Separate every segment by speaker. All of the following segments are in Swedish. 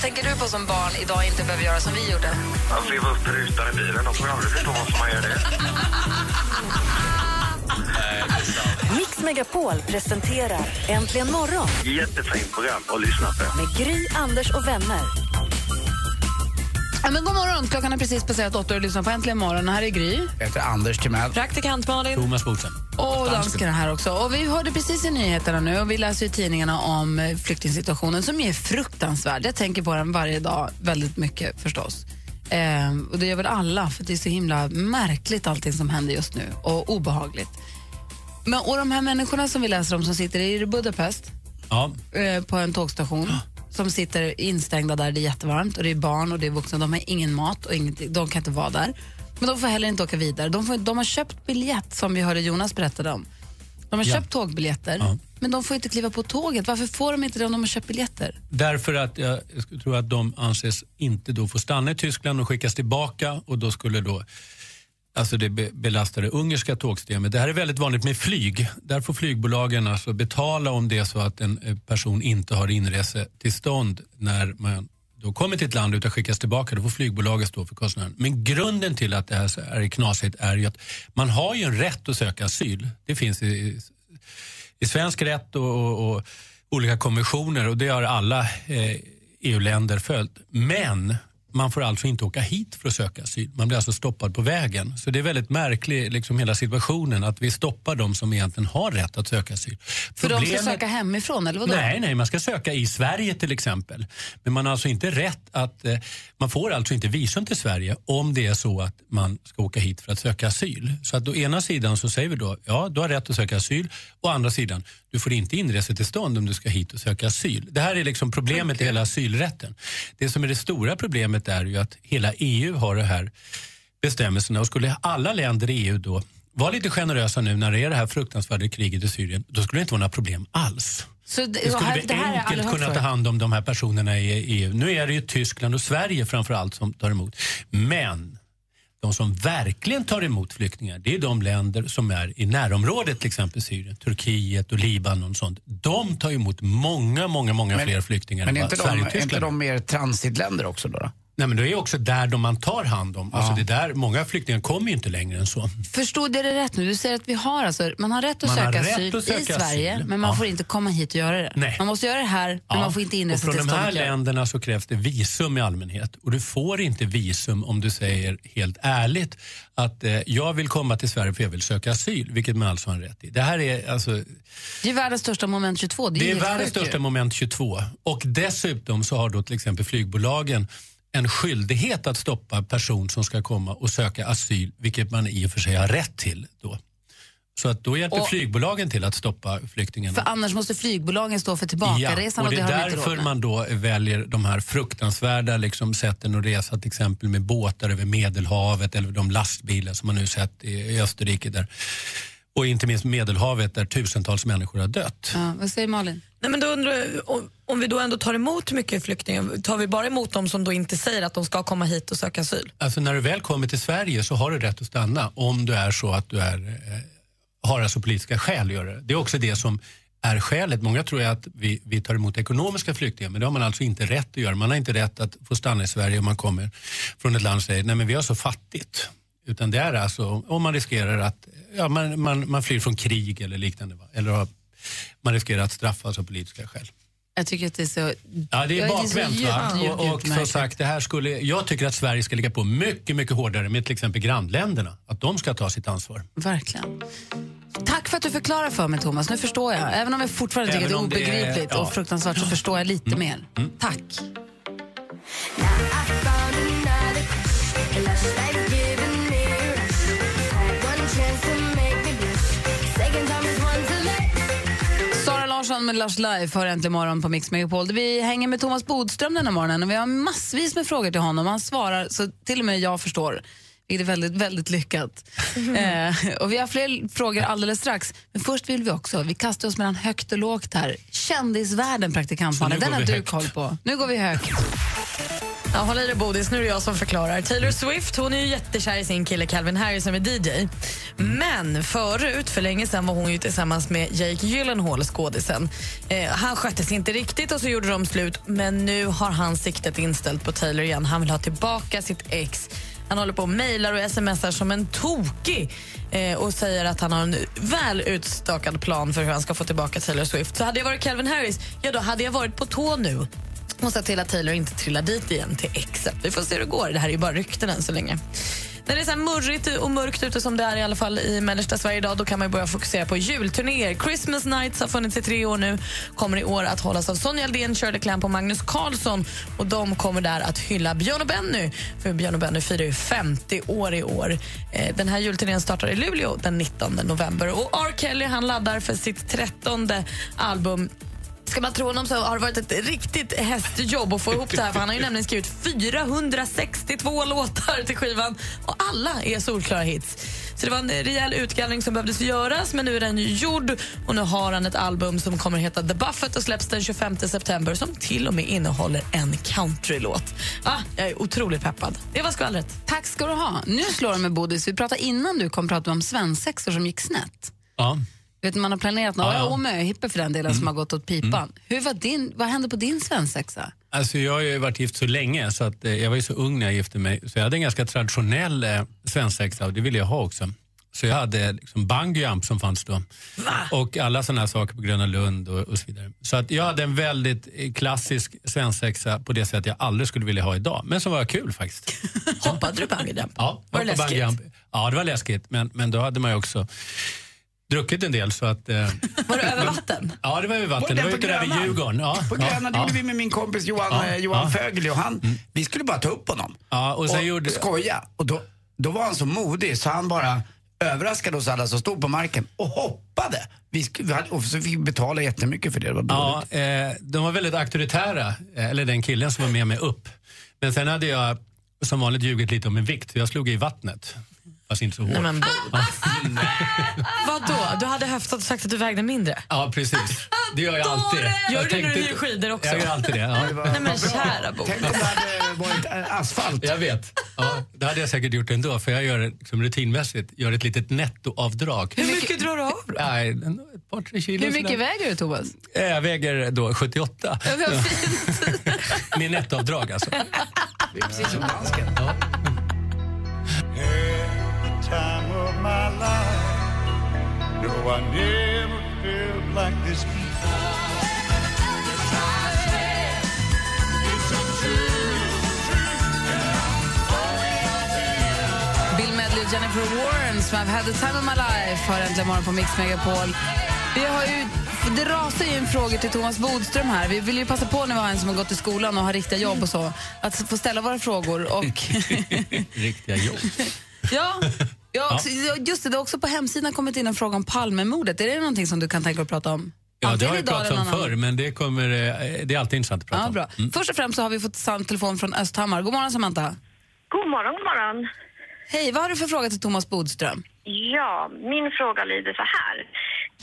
Speaker 1: Vad tänker du på som barn idag inte behöver göra som vi gjorde?
Speaker 2: Att riva upp rutan i bilen. De ju aldrig förstå varför man gör det.
Speaker 3: Mix Megapol presenterar Äntligen morgon
Speaker 2: Jättefint program att lyssna på.
Speaker 3: med Gry, Anders och vänner.
Speaker 4: Ja, men god morgon, klockan är precis passerat åtta och lyssnar på Äntligen morgon. Här är Gry.
Speaker 5: Jag heter Anders Timell.
Speaker 1: Praktikant Malin.
Speaker 5: Thomas Bodström.
Speaker 4: Och dansken är här också. Och vi hörde precis i nyheterna nu och vi läser i tidningarna om eh, flyktingsituationen som är fruktansvärd. Jag tänker på den varje dag väldigt mycket förstås. Ehm, och det gör väl alla för det är så himla märkligt allting som händer just nu och obehagligt. Men, och de här människorna som vi läser om som sitter i Budapest
Speaker 5: Ja.
Speaker 4: eh, på en tågstation som sitter instängda där, det är jättevarmt och det är barn och det är vuxna, de har ingen mat och ingenting, de kan inte vara där. Men de får heller inte åka vidare. De, får, de har köpt biljett som vi hörde Jonas berättade om. De har
Speaker 5: Ja.
Speaker 4: köpt tågbiljetter,
Speaker 5: Ja.
Speaker 4: men de får inte kliva på tåget. Varför får de inte det om de har köpt biljetter?
Speaker 5: Därför att jag skulle tro att de anses inte då få stanna i Tyskland och skickas tillbaka och då skulle då Alltså det belastar det ungerska tågsystemet. Det här är väldigt vanligt med flyg. Där får flygbolagen alltså betala om det är så att en eh, person inte har inresetillstånd när man då kommer till ett land utan skickas tillbaka. Då får flygbolaget stå för kostnaden. Men grunden till att det här är knasigt är ju att man har ju en rätt att söka asyl. Det finns i, i svensk rätt och, och, och olika konventioner och det har alla eh, EU-länder följt. Men man får alltså inte åka hit för att söka asyl. Man blir alltså stoppad på vägen. Så det är väldigt märkligt, liksom hela situationen, att vi stoppar de som egentligen har rätt att söka asyl.
Speaker 4: För de ska
Speaker 5: Problemet-
Speaker 4: söka hemifrån, eller vadå?
Speaker 5: Nej, nej, man ska söka i Sverige till exempel. Men man har alltså inte rätt att, eh, man får alltså inte visum till Sverige om det är så att man ska åka hit för att söka asyl. Så att å ena sidan så säger vi då, ja du har rätt att söka asyl. Å andra sidan, du får inte inresetillstånd om du ska hit och söka asyl. Det här är liksom problemet i hela asylrätten. Det som är det stora problemet är ju att hela EU har det här bestämmelserna och skulle alla länder i EU då vara lite generösa nu när det är det här fruktansvärda kriget i Syrien, då skulle det inte vara några problem alls.
Speaker 4: Så det, och
Speaker 5: skulle
Speaker 4: här, det här
Speaker 5: enkelt kunna ta hand om de här personerna i EU. Nu är det ju Tyskland och Sverige framför allt som tar emot. Men de som verkligen tar emot flyktingar det är de länder som är i närområdet, till exempel Syrien, Turkiet och Libanon och sånt. De tar emot många, många, många
Speaker 6: Men-
Speaker 5: fler flyktingar
Speaker 6: Men
Speaker 5: än vad Sverige
Speaker 6: de,
Speaker 5: och
Speaker 6: är inte
Speaker 5: Tyskland.
Speaker 6: de mer transitländer också då? då?
Speaker 5: Nej, men det är också där de man tar hand om. Alltså det är där, många flyktingar kommer ju inte längre än så.
Speaker 4: Förstod jag det rätt nu? Du säger att vi har alltså, man har rätt att
Speaker 5: Man har
Speaker 4: söka
Speaker 5: rätt
Speaker 4: asyl
Speaker 5: att söka
Speaker 4: i Sverige,
Speaker 5: asyl.
Speaker 4: men man
Speaker 5: Ja.
Speaker 4: får inte komma hit och göra det.
Speaker 5: Nej.
Speaker 4: Man måste göra det här, men
Speaker 5: Ja.
Speaker 4: man får inte
Speaker 5: och från de
Speaker 4: inresetillstånd.
Speaker 5: här
Speaker 4: det.
Speaker 5: länderna så krävs det visum i allmänhet. Och du får inte visum om du säger helt ärligt att eh, jag vill komma till Sverige för jag vill söka asyl, vilket man alltså har rätt i. Det här är alltså
Speaker 4: Det är världens största moment 22. Det är,
Speaker 5: det är världens största moment 22. Och dessutom så har då till exempel flygbolagen en skyldighet att stoppa person som ska komma och söka asyl, vilket man i och för sig har rätt till. Då. Så att då hjälper
Speaker 4: Och-
Speaker 5: flygbolagen till att stoppa flyktingarna.
Speaker 4: För annars måste flygbolagen stå för tillbakaresan
Speaker 5: och
Speaker 4: och
Speaker 5: det
Speaker 4: det
Speaker 5: är
Speaker 4: de
Speaker 5: därför man då väljer de här fruktansvärda liksom, sätten att resa till exempel med båtar över Medelhavet eller de lastbilar som man nu sett i, i Österrike. Där. Och inte minst Medelhavet där tusentals människor har dött.
Speaker 4: Ja, vad säger Malin?
Speaker 1: Nej, men då undrar jag, om, om vi då ändå tar emot mycket flyktingar, tar vi bara emot dem som då inte säger att de ska komma hit och söka asyl?
Speaker 5: Alltså när du väl kommer till Sverige så har du rätt att stanna om du är så att du är, eh, har alltså politiska skäl att göra det. Det är också det som är skälet. Många tror att vi, vi tar emot ekonomiska flyktingar men det har man alltså inte rätt att göra. Man har inte rätt att få stanna i Sverige om man kommer från ett land och säger nej men vi har så fattigt. Utan det är alltså om man riskerar att ja, man, man, man flyr från krig eller liknande. Eller har, man riskerar att straffas av politiska skäl.
Speaker 4: Jag tycker att det är så...
Speaker 5: Ja, det är bakvänt. va? Och, och som sagt, det här skulle, jag tycker att Sverige ska ligga på mycket, mycket hårdare med till exempel grannländerna. Att de ska ta sitt ansvar.
Speaker 4: Verkligen. Tack för att du förklarar för mig, Thomas. Nu förstår jag. Även om jag fortfarande tycker att det är
Speaker 5: det är-
Speaker 4: obegripligt
Speaker 5: ja.
Speaker 4: och fruktansvärt så förstår jag lite mer. Tack. Sara med Lars Live för Äntligen morgon på Mix Megapol. Vi hänger med Thomas Bodström den här morgonen och vi har massvis med frågor till honom. Han svarar så till och med jag förstår. Vilket är väldigt, väldigt lyckat. eh, och vi har fler frågor alldeles strax. Men först vill vi också, vi kastar oss mellan högt och lågt här. Kändisvärlden, praktikantmannen, den har du
Speaker 5: högt.
Speaker 4: koll på. Nu går vi högt.
Speaker 1: Ja, håll i dig Bodis, nu är det jag som förklarar. Taylor Swift hon är ju jättekär i sin kille Calvin Harris som är DJ. Men förut, för länge sedan, var hon ju tillsammans med Jake Gyllenhaal, skådisen. Eh, han skötte sig inte riktigt och så gjorde de slut. Men nu har han siktet inställt på Taylor igen. Han vill ha tillbaka sitt ex. Han håller på och mejlar och smsar som en tokig eh, och säger att han har en väl utstakad plan för hur han ska få tillbaka Taylor Swift. Så hade jag varit Calvin Harris, ja då hade jag varit på tå nu och sett till att Taylor inte trillar dit igen till exet. Vi får se hur det går. Det här är ju bara rykten än så länge. När det är så här murrigt och mörkt ute som det är i alla fall i mellersta Sverige idag då kan man ju börja fokusera på julturnéer. Christmas Nights har funnits i tre år nu. Kommer i år att hållas av Sonja Aldén, Shirley Clamp och Magnus Carlsson. Och De kommer där att hylla Björn och Benny. För Björn och Benny firar ju 50 år i år. Eh, den här julturnén startar i Luleå den 19 november. Och R. Kelly han laddar för sitt trettonde album Ska man tro honom så har det varit ett riktigt hästjobb att få ihop det här. För han har ju nämligen skrivit 462 låtar till skivan och alla är solklara hits. Så det var en rejäl utgallring som behövdes göras men nu är den gjord och nu har han ett album som kommer att heta The Buffett och släpps den 25 september som till och med innehåller en countrylåt. Ah, jag är otroligt peppad. Det var skvallret.
Speaker 4: Tack ska du ha. Nu slår det med Bodis. Vi pratade innan du kom prata om svensexor som gick snett.
Speaker 5: Ja.
Speaker 4: Vet man har planerat några,
Speaker 5: Ja, ja.
Speaker 4: och möhippor för den delen, som har gått åt pipan. Hur var din, vad hände på din svensexa?
Speaker 5: Alltså jag har ju varit gift så länge så att eh, jag var ju så ung när jag gifte mig. Så jag hade en ganska traditionell eh, svensexa och det ville jag ha också. Så jag hade liksom bungyjump som fanns då. Och alla sådana saker på Gröna Lund och, och så vidare. Så att jag hade en väldigt eh, klassisk svensexa på det sätt jag aldrig skulle vilja ha idag. Men som var kul faktiskt.
Speaker 1: Hoppade du bungyjump?
Speaker 5: Ja,
Speaker 1: Var det läskigt?
Speaker 5: bungyjump. Ja, det var läskigt. Men, men då hade man ju också druckit en del så att... Eh,
Speaker 1: Var det över vatten?
Speaker 5: ja, det var över
Speaker 6: Var
Speaker 5: vatten.
Speaker 6: det
Speaker 5: Det var
Speaker 6: på
Speaker 5: ute
Speaker 6: Grönan?
Speaker 5: Djurgården. Ja,
Speaker 6: På
Speaker 5: ja,
Speaker 6: Gröna, det
Speaker 5: ja.
Speaker 6: gjorde vi med min kompis Johan,
Speaker 5: Ja,
Speaker 6: eh, Johan
Speaker 5: ja.
Speaker 6: Fögel och han, vi skulle bara ta upp honom.
Speaker 5: Ja, och sen gjorde-
Speaker 6: skoja. Och då, då var han så modig så han bara överraskade oss alla som stod på marken och hoppade. Vi, sk- vi hade, och så fick vi betala jättemycket för det. Det var
Speaker 5: Ja, eh, de var väldigt auktoritära, eh, eller den killen som var med mig upp. Men sen hade jag som vanligt ljugit lite om min vikt, för jag slog i vattnet. Fast inte så hårt.
Speaker 1: Nej, men, Vadå? Du hade höftat och sagt att du vägde mindre?
Speaker 5: Ja, precis. Det gör jag alltid.
Speaker 1: Gör du det när du hyr skidor också?
Speaker 5: Jag gör alltid det. Ja.
Speaker 6: Det var-
Speaker 1: Nej men kära Bo.
Speaker 6: Tänk om det hade varit eh, asfalt.
Speaker 5: Jag vet. Ja, det hade jag säkert gjort ändå, för jag gör det liksom rutinmässigt. Gör ett litet nettoavdrag.
Speaker 1: Hur mycket drar du av då?
Speaker 5: Nej, ett par, tre kilo.
Speaker 4: Hur mycket
Speaker 5: sådär.
Speaker 4: väger du, Thomas?
Speaker 5: Eh, Jag väger då 78.
Speaker 4: Vad fint.
Speaker 5: Med nettoavdrag alltså.
Speaker 6: Det är precis som dansken.
Speaker 7: Time of my life. No, I never felt like this before.
Speaker 4: Bill Medley och Jennifer Warren som I've had the time of my life har äntligen morgon på Mix Megapol. Vi har ju, det rasar ju in frågor till Thomas Bodström här. Vi vill ju passa på när vi har en som har gått i skolan och har riktiga jobb och så, att få ställa våra frågor. Och
Speaker 5: Riktiga jobb.
Speaker 4: ja, ja, också, just det, det har också på hemsidan kommit in en fråga om Palmemordet. Är det någonting som du kan tänka dig att prata om?
Speaker 5: Ja, det har jag pratat om förr, men det, kommer, eh, det är alltid intressant att prata
Speaker 4: Ja,
Speaker 5: om.
Speaker 4: bra.
Speaker 5: Mm.
Speaker 4: Först och främst så har vi fått sam- telefon från Östhammar. God morgon Samantha.
Speaker 8: God morgon, god morgon.
Speaker 4: Hej, vad har du för fråga till Thomas Bodström?
Speaker 8: Ja, min fråga lyder så här.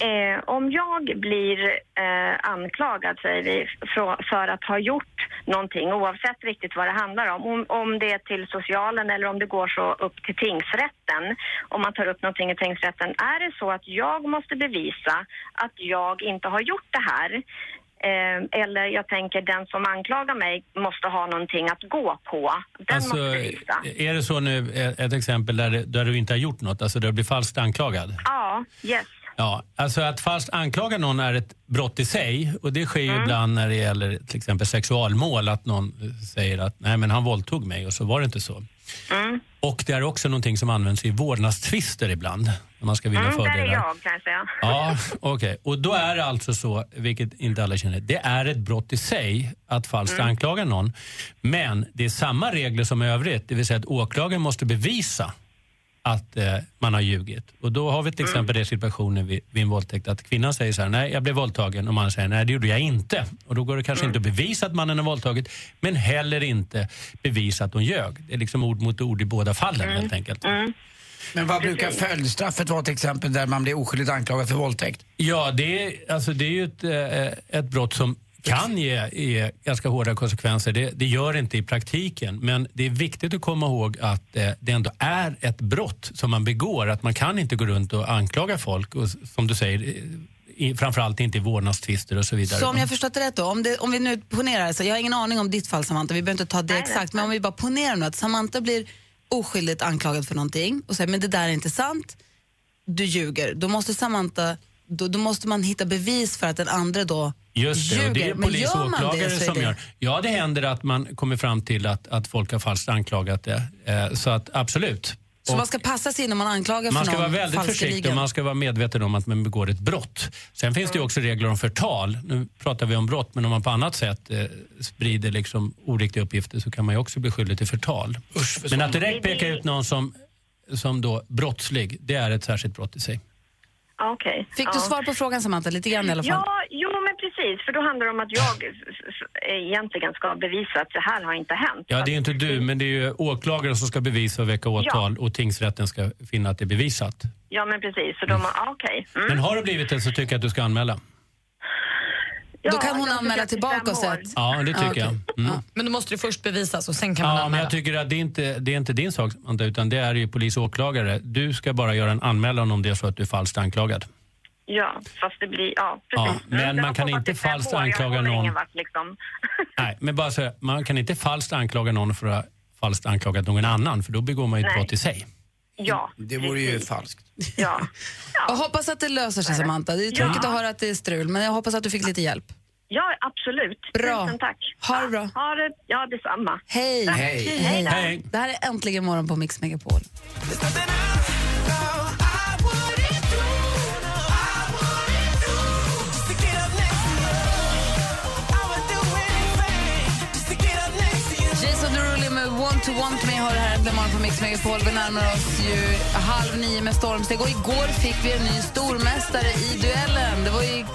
Speaker 8: Eh, om jag blir eh, anklagad, säger vi, för, för att ha gjort någonting, oavsett riktigt vad det handlar om, om, om det är till socialen eller om det går så upp till tingsrätten, om man tar upp någonting i tingsrätten, är det så att jag måste bevisa att jag inte har gjort det här? Eh, eller jag tänker den som anklagar mig måste ha någonting att gå på. Den
Speaker 5: Alltså,
Speaker 8: måste bevisa.
Speaker 5: är det så nu, ett exempel där, det- där du inte har gjort något, alltså där du blir falskt anklagad?
Speaker 8: Ja, yes.
Speaker 5: Ja, alltså att falskt anklaga någon är ett brott i sig och det sker ju
Speaker 8: Mm.
Speaker 5: ibland när det gäller till exempel sexualmål att någon säger att nej men han våldtog mig och så var det inte så.
Speaker 8: Mm.
Speaker 5: Och det är också någonting som används i vårdnadstvister ibland när man ska vinna
Speaker 8: Mm, är
Speaker 5: fördelar.
Speaker 8: jag kan jag säga.
Speaker 5: Ja, okej. Och då är det alltså så, vilket inte alla känner, det är ett brott i sig att falskt
Speaker 8: Mm.
Speaker 5: anklaga någon. Men det är samma regler som i övrigt, det vill säga att åklagaren måste bevisa att eh, man har ljugit. Och då har vi till exempel den situationen vid, vid en våldtäkt att kvinnan säger så här, nej jag blev våldtagen och mannen säger nej det gjorde jag inte. Och då går det kanske inte att bevisa att mannen har våldtagit men heller inte bevisa att hon ljög. Det är liksom ord mot ord i båda fallen helt enkelt.
Speaker 6: Men vad brukar följdstraffet vara till exempel där man blir oskyldigt anklagad för våldtäkt?
Speaker 5: Ja, det är, alltså, det är ju ett, eh, ett brott som kan ge, ge ganska hårda konsekvenser. Det, det gör det inte i praktiken. Men det är viktigt att komma ihåg att eh, det ändå är ett brott som man begår. Att man kan inte gå runt och anklaga folk. Och, som du säger, eh, i, framförallt inte i vårdnadstvister och så vidare.
Speaker 4: Så om jag har förstått det rätt då, om, det, om vi nu ponerar, så jag har ingen aning om ditt fall Samantha, vi behöver inte ta det exakt, men om vi bara ponerar nu att Samantha blir oskyldigt anklagad för någonting och säger men det där är inte sant, du ljuger. Då måste Samantha, då, då måste man hitta bevis för att den andra då
Speaker 5: Just det,
Speaker 4: ljuger.
Speaker 5: och det är polis
Speaker 4: gör
Speaker 5: och
Speaker 4: man
Speaker 5: åklagare
Speaker 4: det
Speaker 5: som
Speaker 4: det...
Speaker 5: gör. Ja, det händer att man kommer fram till att, att folk har falskt anklagat det. Eh, så att absolut.
Speaker 4: Så
Speaker 5: Och
Speaker 4: man ska passa sig när man anklagar
Speaker 5: man
Speaker 4: för
Speaker 5: ska
Speaker 4: någon
Speaker 5: vara väldigt försiktig och man ska vara medveten om att man begår ett brott. Sen finns det också regler om förtal. Nu pratar vi om brott, men om man på annat sätt eh, sprider liksom oriktiga uppgifter så kan man ju också bli skyldig till förtal. men att direkt peka ut någon som, som då brottslig, det är ett särskilt brott i sig.
Speaker 8: Okej.
Speaker 4: Fick du
Speaker 8: ja.
Speaker 4: svar på frågan Samantha, lite grann i alla fall?
Speaker 8: Ja, jo men precis. För då handlar det om att jag egentligen ska bevisa att det här har inte hänt.
Speaker 5: Ja, det är inte du, men det är ju åklagaren som ska bevisa och väcka åtal och tingsrätten ska finna att det är bevisat.
Speaker 8: Ja, men precis. Så de har, ja, okej. Mm.
Speaker 5: Men har det blivit det så tycker jag att du ska anmäla.
Speaker 4: Då kan hon anmäla tillbaka och säga att...
Speaker 5: Ja, det tycker jag. Mm.
Speaker 1: Men då måste det först bevisas och sen kan man
Speaker 5: Ja, men
Speaker 1: anmäla.
Speaker 5: jag tycker att det är inte det är inte din sak, Samantha, utan det är ju polis och åklagare. Du ska bara göra en anmälan om det är så att du är falskt anklagad.
Speaker 8: Ja, fast det blir... Ja,
Speaker 5: Ja,
Speaker 8: precis.
Speaker 5: men
Speaker 8: Mm, det
Speaker 5: man
Speaker 8: har
Speaker 5: kan inte
Speaker 8: fem
Speaker 5: falskt
Speaker 8: år.
Speaker 5: anklaga
Speaker 8: håller
Speaker 5: någon.
Speaker 8: ingen vart, liksom.
Speaker 5: Nej, men bara så, här, man kan inte falskt anklaga någon för att ha falskt anklagat någon annan, för då begår man ju ett
Speaker 8: Nej.
Speaker 5: brott i sig.
Speaker 8: Ja,
Speaker 6: Det vore ju falskt.
Speaker 8: ja.
Speaker 4: Jag hoppas att det löser sig Samantha. Det är tråkigt att höra att det är strul, men jag hoppas att du fick lite hjälp.
Speaker 8: Ja, absolut.
Speaker 4: Bra.
Speaker 8: Tusen tack.
Speaker 4: Ha det bra.
Speaker 8: Ha det, ja, detsamma.
Speaker 4: Hej!
Speaker 6: Hej.
Speaker 8: Hej.
Speaker 5: Hej.
Speaker 4: Det här är Äntligen morgon på Mix Megapol. Want to want me har det här Äntligen morgon på Mix Megapol. Vi närmar oss ju halv nio med stormsteg och igår fick vi en ny stormästare i duellen. Det var ju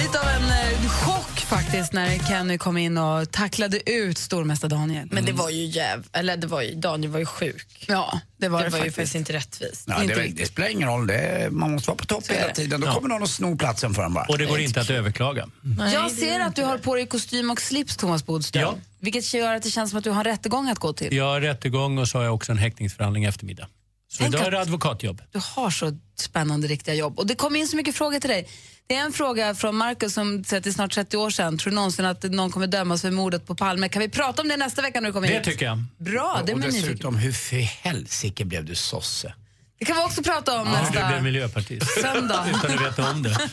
Speaker 4: lite av en eh, chock faktiskt när Kenny kom in och tacklade ut stormästare Daniel.
Speaker 1: Men det var ju jäv... Eller det var ju, Daniel var ju sjuk.
Speaker 4: Ja, det var
Speaker 1: det
Speaker 4: det,
Speaker 1: var ju
Speaker 4: faktiskt.
Speaker 1: faktiskt inte rättvist.
Speaker 6: Ja, det,
Speaker 4: Inte
Speaker 6: är-
Speaker 4: riktigt.
Speaker 6: det spelar ingen roll, det man måste vara på topp hela
Speaker 4: det.
Speaker 6: tiden. Då
Speaker 5: Ja.
Speaker 6: kommer någon och snor platsen för en bara.
Speaker 5: Och det går inte att överklaga.
Speaker 4: Jag ser att du har på dig kostym och slips, Thomas Bodström.
Speaker 5: Ja.
Speaker 4: Vilket gör att det känns som att du har en rättegång att gå till.
Speaker 5: Jag har rättegång och så har jag också en häktningsförhandling i eftermiddag. Så
Speaker 4: Tänk
Speaker 5: idag är det advokatjobb.
Speaker 4: Du har så spännande riktiga jobb. Och det kom in så mycket frågor till dig. Det är en fråga från Markus som säger det är snart 30 år sedan. Tror du någonsin att någon kommer dömas för mordet på Palme? Kan vi prata om det nästa vecka när du kommer
Speaker 5: Det
Speaker 4: hit?
Speaker 5: tycker jag.
Speaker 4: Bra, det är
Speaker 6: och
Speaker 4: nyfiken.
Speaker 6: dessutom, hur för helsike blev du sosse?
Speaker 4: Det kan vi också prata om
Speaker 5: du
Speaker 4: nästa
Speaker 5: blev miljöpartist.
Speaker 4: söndag.
Speaker 5: Utan att veta om det.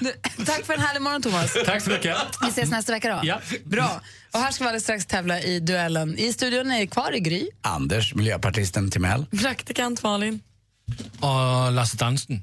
Speaker 4: Du, Tack för en härlig morgon, Thomas.
Speaker 5: Tack så mycket.
Speaker 4: Vi ses nästa vecka då.
Speaker 5: Ja.
Speaker 4: Bra. Och här ska vi alldeles strax tävla i duellen. I studion är kvar i Gry.
Speaker 6: Anders, miljöpartisten Timell.
Speaker 1: Praktikant Malin.
Speaker 5: Och Lasse Dansen.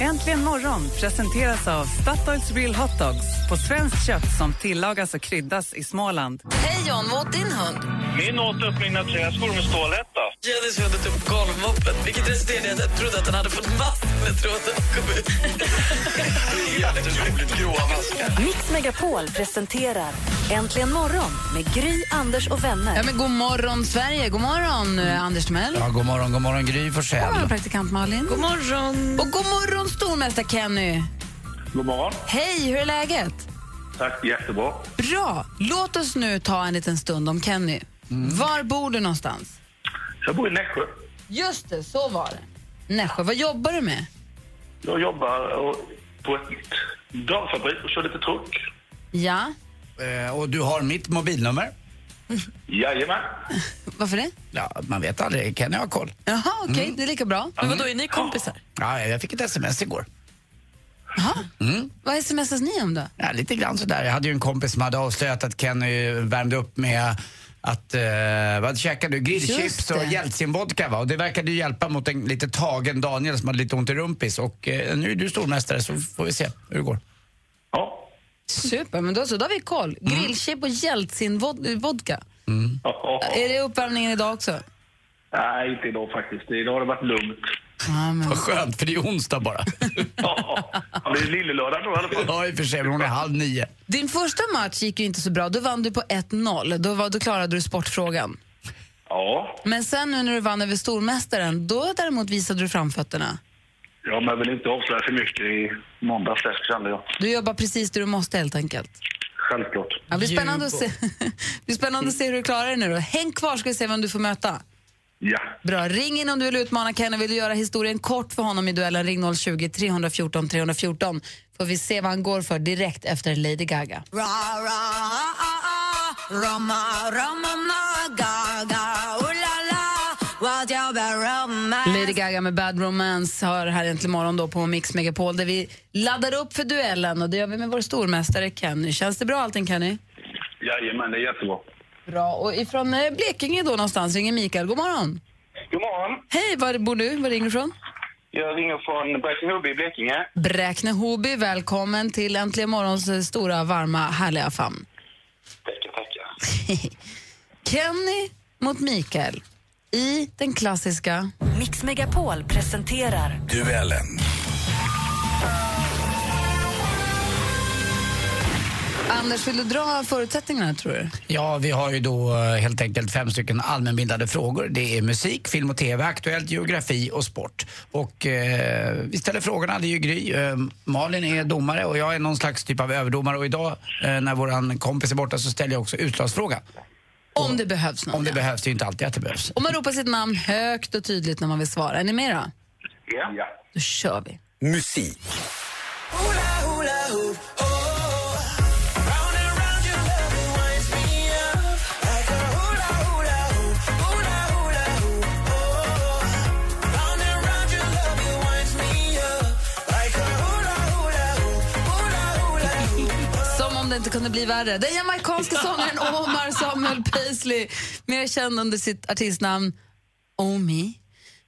Speaker 9: Äntligen morgon presenteras av Statoils Real Hot Dogs på svenskt kött som tillagas och kryddas i Småland.
Speaker 4: Hej John, vad åt din hund?
Speaker 2: Min åt upp mina träskor med stålhätta.
Speaker 1: Jennys hund tog upp golvmoppen, vilket resulterade i att jag trodde att den hade fått mask när tråden kom ut.
Speaker 2: Jätteroligt gråa maskar.
Speaker 3: Mix Megapol presenterar Äntligen morgon med Gry, Anders och vänner.
Speaker 4: Ja, men god morgon, Sverige. God morgon, eh, Anders Timell.
Speaker 6: Ja, god morgon, god morgon Gry
Speaker 4: God morgon,
Speaker 6: Forssell.
Speaker 4: praktikant Malin.
Speaker 1: God morgon.
Speaker 4: Och god morgon, stormästare Kenny.
Speaker 2: God morgon.
Speaker 4: Hej, hur är läget?
Speaker 2: Tack, jättebra.
Speaker 4: Bra. Låt oss nu ta en liten stund om Kenny. Var bor du någonstans?
Speaker 2: Jag bor i Nässjö.
Speaker 4: Just det, så var det. Nässjö. Vad jobbar du med?
Speaker 2: Jag jobbar på ett damfabrik och kör lite truck.
Speaker 4: Ja.
Speaker 6: Eh, och du har mitt mobilnummer.
Speaker 2: Jajamän.
Speaker 4: Varför det?
Speaker 6: Ja, man vet aldrig. Kenny har koll.
Speaker 4: Jaha, okej. Det är lika bra.
Speaker 1: Men vadå, är ni kompisar?
Speaker 6: Ja, jag fick ett sms igår. Mm.
Speaker 4: Vad smsas ni om då?
Speaker 6: Ja, lite grann sådär. Jag hade ju en kompis som hade avslöjat att Kenny värmde upp med att, eh, vad käkade du? Grillchips
Speaker 4: Just
Speaker 6: och jeltsinvodka va? Och det verkade ju hjälpa mot en lite tagen Daniel som hade lite ont i rumpis. Och eh, nu är du stormästare så får vi se hur det går.
Speaker 2: Ja.
Speaker 4: Super, men då så. Då har vi koll. Grillchip och Jeltsin-vodka.
Speaker 2: Ja.
Speaker 4: Är det uppvärmningen idag också?
Speaker 2: Nej, inte idag faktiskt. Idag har det varit lugnt.
Speaker 6: Vad skönt, för det är onsdag bara.
Speaker 2: Ja, det är lillelördag då i alla fall.
Speaker 6: Ja, i och för sig, men hon är halv nio.
Speaker 4: Din första match gick ju inte så bra. Då vann du på 1-0. Då, var, då klarade du sportfrågan.
Speaker 2: Ja,
Speaker 4: Men sen nu när du vann över stormästaren, då däremot visade du framfötterna.
Speaker 2: Ja men jag vill inte avslöja för mycket i måndagsfläsk kände jag.
Speaker 4: Du jobbar precis det du måste helt enkelt.
Speaker 2: Självklart.
Speaker 4: Ja, det blir spännande, att se, det blir spännande att se hur du klarar dig nu då. Häng kvar ska vi se vem du får möta.
Speaker 2: Ja.
Speaker 4: Bra, ring in om du vill utmana Ken och vill du göra historien kort för honom i duellen. Ring 020-314 314 får vi se vad han går för direkt efter Lady Gaga. Lady Gaga med Bad Romance har här äntligen morgon då på Mix Megapol där vi laddar upp för duellen och det gör vi med vår stormästare Kenny. Känns det bra allting Kenny?
Speaker 2: Jajamän, det är jättebra.
Speaker 4: Bra, och ifrån eh, Blekinge då någonstans ringer Mikael. God morgon.
Speaker 2: God morgon.
Speaker 4: Hej, var bor du? Var ringer du ifrån?
Speaker 2: Jag ringer från Bräkne-Hoby i Blekinge.
Speaker 4: Bräkne-Hoby, välkommen till Äntligen morgons eh, stora, varma, härliga famn.
Speaker 2: Tackar, tackar.
Speaker 4: Kenny mot Mikael i den klassiska...
Speaker 3: Mix Megapol presenterar
Speaker 10: Duellen.
Speaker 4: Anders, vill du dra förutsättningarna tror du?
Speaker 6: Ja, vi har ju då eh, helt enkelt fem stycken allmänbildade frågor. Det är musik, film och TV, aktuellt, geografi och sport. Och eh, vi ställer frågorna, det är ju Gry. Eh, Malin är domare och jag är någon slags typ av överdomare. Och idag eh, när våran kompis är borta så ställer jag också utslagsfrågan.
Speaker 4: Om det behövs någon.
Speaker 6: Om det behövs, det är ju inte alltid att det behövs.
Speaker 4: Om man ropar sitt namn högt och tydligt när man vill svara. Är ni med då?
Speaker 2: Ja. ja.
Speaker 4: Då kör vi.
Speaker 10: Musik.
Speaker 4: Det inte kunde bli värre. Den jamaicanske sångaren Omar Samuel Paisley, mer känd under sitt artistnamn Omi,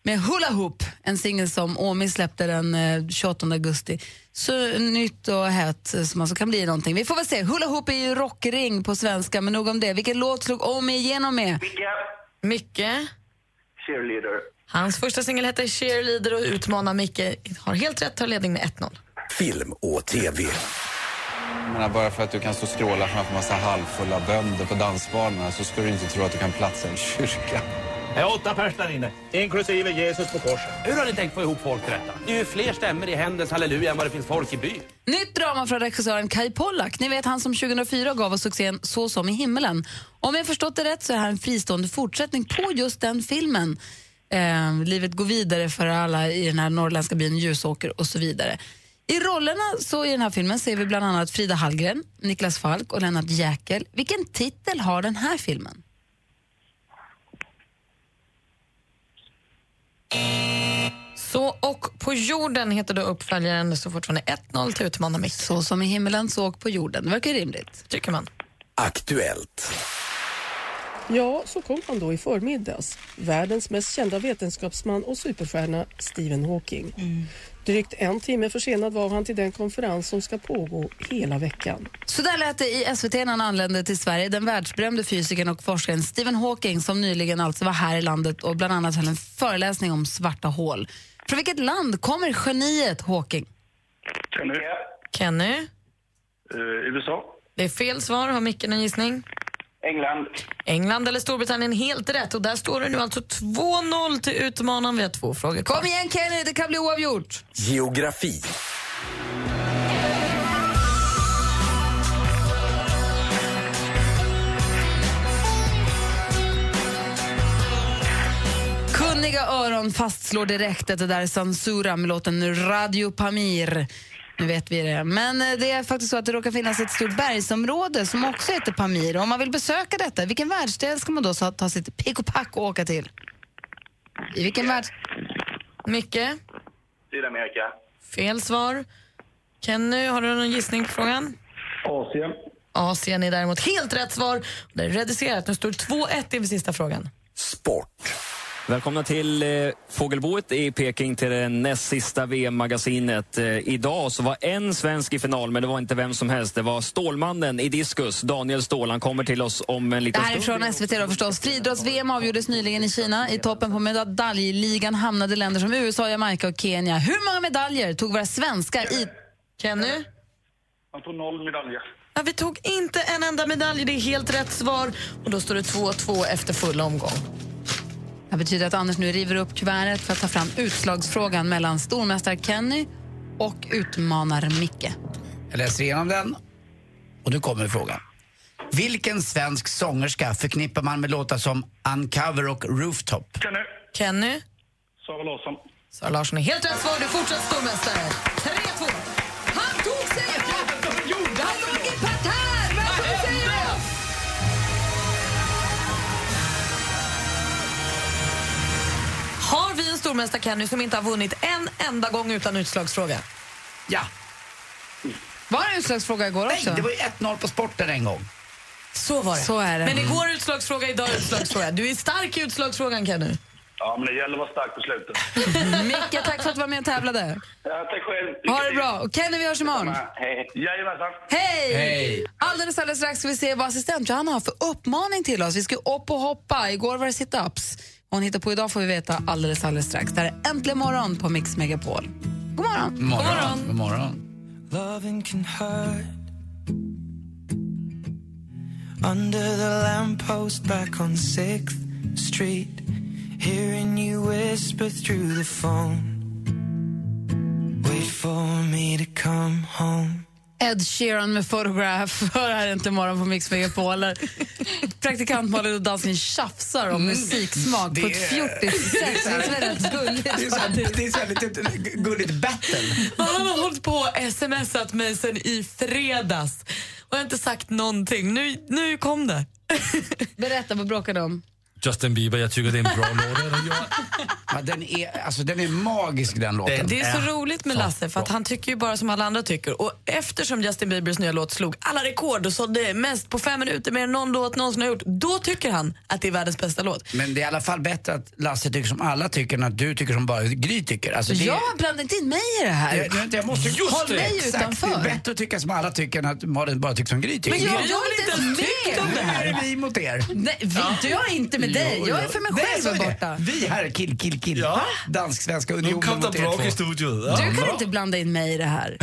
Speaker 4: med Hula Hoop, en singel som Omi släppte den eh, 28 augusti. Så nytt och hett eh, som alltså kan bli någonting. Vi får väl se. Hula Hoop är ju rockring på svenska, men nog om det. Vilken låt slog Omi igenom med?
Speaker 1: Mycket.
Speaker 2: Cheerleader.
Speaker 1: Hans första singel hette Cheerleader och utmanar Micke. Har helt rätt, tar ledning med 1-0.
Speaker 10: Film och TV.
Speaker 11: Jag menar, bara för att du kan stå och skråla framför massa halvfulla bönder på dansbanorna så ska du inte tro att du kan platsa i en kyrka.
Speaker 12: Det är åtta pers där inne, inklusive Jesus på korset. Hur har ni tänkt få ihop folk till detta? Det är ju fler stämmer i händens halleluja än vad det finns folk i byn.
Speaker 4: Nytt drama från regissören Kai Pollak. Ni vet han som 2004 gav oss succén Så som i himmelen. Om jag förstått det rätt så är här en fristående fortsättning på just den filmen. Eh, livet går vidare för alla i den här norrländska byn Ljusåker och så vidare. I rollerna så i den här filmen ser vi bland annat Frida Hallgren, Niklas Falk och Lennart Jäkel. Vilken titel har den här filmen?
Speaker 1: Så och på jorden heter då uppföljaren står fortfarande 1-0 till utmanar Micke.
Speaker 4: Så som i himmelen, så och på jorden. Det verkar rimligt.
Speaker 1: Tycker man.
Speaker 10: Aktuellt.
Speaker 13: Ja, så kom han då i förmiddags. Världens mest kända vetenskapsman och superstjärna Stephen Hawking. Drygt en timme försenad var han till den konferens som ska pågå hela veckan.
Speaker 4: Så där lät det i SVT när han anlände till Sverige. Den världsberömde fysikern och forskaren Stephen Hawking som nyligen alltså var här i landet och bland annat höll en föreläsning om svarta hål. Från vilket land kommer geniet Hawking?
Speaker 2: Kenny.
Speaker 1: Kenny?
Speaker 2: Eh, USA.
Speaker 1: Det är fel svar. Har Micke någon gissning?
Speaker 2: England.
Speaker 1: England eller Storbritannien helt rätt. Och där står det nu alltså 2-0 till utmanaren. Vi har två frågor.
Speaker 4: Kom igen Kenny, det kan bli oavgjort.
Speaker 10: Geografi.
Speaker 4: Kunniga öron fastslår direkt att det där är Sansura med låten Radio Pamir. Nu vet vi det. Men eh, det är faktiskt så att det råkar finnas ett stort bergsområde som också heter Pamir. Om man vill besöka detta, vilken världsdel ska man då ta ta sitt pick och pack och åka till? I vilken värld?
Speaker 1: Micke?
Speaker 2: Sydamerika.
Speaker 1: Fel svar. Kenny, har du någon gissning på frågan?
Speaker 2: Asien.
Speaker 1: Asien är däremot helt rätt svar. Det är reducerat. Nu står det 2-1 inför sista frågan.
Speaker 10: Sport.
Speaker 14: Välkomna till eh, Fågelboet i Peking till det näst sista VM-magasinet. Eh, idag så var en svensk i final, men det var inte vem som helst. Det var Stålmannen i diskus, Daniel Ståhl. Han kommer till oss om en
Speaker 4: Det
Speaker 14: liten
Speaker 4: här är
Speaker 14: stund.
Speaker 4: från SVT då förstås. Friidrotts-VM avgjordes nyligen i Kina. I toppen på medaljligan hamnade länder som USA, Jamaica och Kenya. Hur många medaljer tog våra svenskar i...
Speaker 1: Kenny?
Speaker 2: Han tog noll medaljer.
Speaker 1: Ja, vi tog inte en enda medalj, det är helt rätt svar. Och då står det 2-2 efter full omgång.
Speaker 4: Det betyder att Anders nu river upp kuvertet för att ta fram utslagsfrågan mellan stormästare Kenny och utmanar Micke.
Speaker 6: Jag läser igenom den och nu kommer frågan. Vilken svensk sångerska förknippar man med låtar som Uncover och Rooftop?
Speaker 2: Kenny.
Speaker 1: Kenny?
Speaker 2: Sara Larsson.
Speaker 1: Sara Larsson är helt rätt svar. Du är fortsatt stormästare. 3-2. Stormästare Kenny som inte har vunnit en enda gång utan utslagsfråga?
Speaker 6: Ja.
Speaker 4: Var det en utslagsfråga igår också?
Speaker 6: Nej, det var ju 1-0 på sporten en gång.
Speaker 1: Så var det.
Speaker 4: Så är det.
Speaker 1: Men igår utslagsfråga, idag utslagsfråga. Du är stark i utslagsfrågan Kenny.
Speaker 2: Ja, men det gäller att vara stark på slutet.
Speaker 4: Micke, tack för att du var med och tävlade.
Speaker 2: Ja, tack själv.
Speaker 4: Ha det bra. Och Kenny, vi hörs imorgon.
Speaker 2: Hej. Jajamensan.
Speaker 4: Hej!
Speaker 2: Hej.
Speaker 4: Alldeles, alldeles strax ska vi se vad assistent Johanna har för uppmaning till oss. Vi ska upp och hoppa. Igår var det sit-ups. Hon hittar på idag får vi veta alldeles, alldeles strax. Det här är Äntligen morgon på Mix Megapol. God morgon.
Speaker 6: God morgon. God morgon.
Speaker 15: Loving can hurt. Under the lamppost back on 6th Street, hearing you whisper through the phone. Wait for me to come home.
Speaker 4: Ed Sheeran med Photograph hör här inte imorgon på Mix Megapol. Praktikant Malin och dansken tjafsar om musiksmak på ett fjortissätt. Det är väldigt gulligt.
Speaker 6: Det är så, det är så här lite gulligt battle.
Speaker 1: Han har hållit på och smsat mig sen i fredags och jag har inte sagt någonting. Nu, nu kom det.
Speaker 4: Berätta, vad bråkar de om?
Speaker 16: Justin Bieber, jag tycker det är en bra låt.
Speaker 6: Ja, den, är, alltså, den är magisk den låten.
Speaker 1: Det är så roligt med Lasse för att han tycker ju bara som alla andra tycker. Och eftersom Justin Biebers nya låt slog alla rekord och sålde mest på fem minuter mer än någon låt någonsin har gjort, då tycker han att det är världens bästa låt.
Speaker 6: Men det är i alla fall bättre att Lasse tycker som alla tycker än att du tycker som bara Gry tycker. Alltså, det,
Speaker 4: Jag blandar inte in mig i det här.
Speaker 6: Jag, jag, jag måste,
Speaker 4: Håll mig
Speaker 6: Exakt,
Speaker 4: utanför.
Speaker 6: Det är bättre att tycka som alla tycker än att Malin bara tycker som Gry tycker.
Speaker 4: Men jag, jag är inte ens med.
Speaker 6: Nu är det vi mot er.
Speaker 4: Nej, vi, Jag är inte med dig. Jag är för mig
Speaker 6: Nej,
Speaker 4: själv
Speaker 6: så är
Speaker 4: borta.
Speaker 6: Vi här, kill, kill, kill. Dansk-svenska unionen er
Speaker 16: bråk
Speaker 6: två.
Speaker 16: i studion.
Speaker 4: Du kan inte blanda in mig i det här.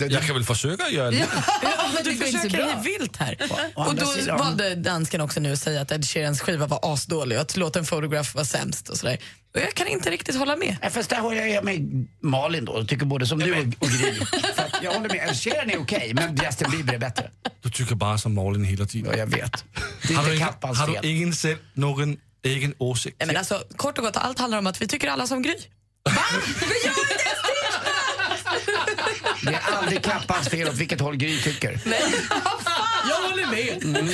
Speaker 16: Jag kan väl försöka göra det.
Speaker 1: Ja, men
Speaker 4: det
Speaker 1: du
Speaker 4: går inte så
Speaker 1: försöker ju vilt här. Och
Speaker 6: andra
Speaker 1: då valde dansken också nu att säga att Ed Sheerans skiva var asdålig och att låten Photograph var sämst och sådär. Och jag kan inte riktigt hålla med.
Speaker 6: Ja, fast där håller jag med Malin då, och tycker både som du och, och Gry. För jag håller med, Ed Sheeran är okej, men Justin Bieber är bättre.
Speaker 16: Du tycker bara som Malin hela tiden.
Speaker 6: Ja, jag vet. Det är
Speaker 16: Har
Speaker 6: inte
Speaker 16: du, ingen,
Speaker 6: Kappans
Speaker 16: har
Speaker 6: fel.
Speaker 16: du ingen sett någon egen åsikt?
Speaker 1: Nej, men alltså, kort och gott, allt handlar om att vi tycker alla som Gry.
Speaker 6: Det är aldrig Kappans fel åt vilket håll Gry tycker.
Speaker 1: Jag håller med.
Speaker 6: Mm.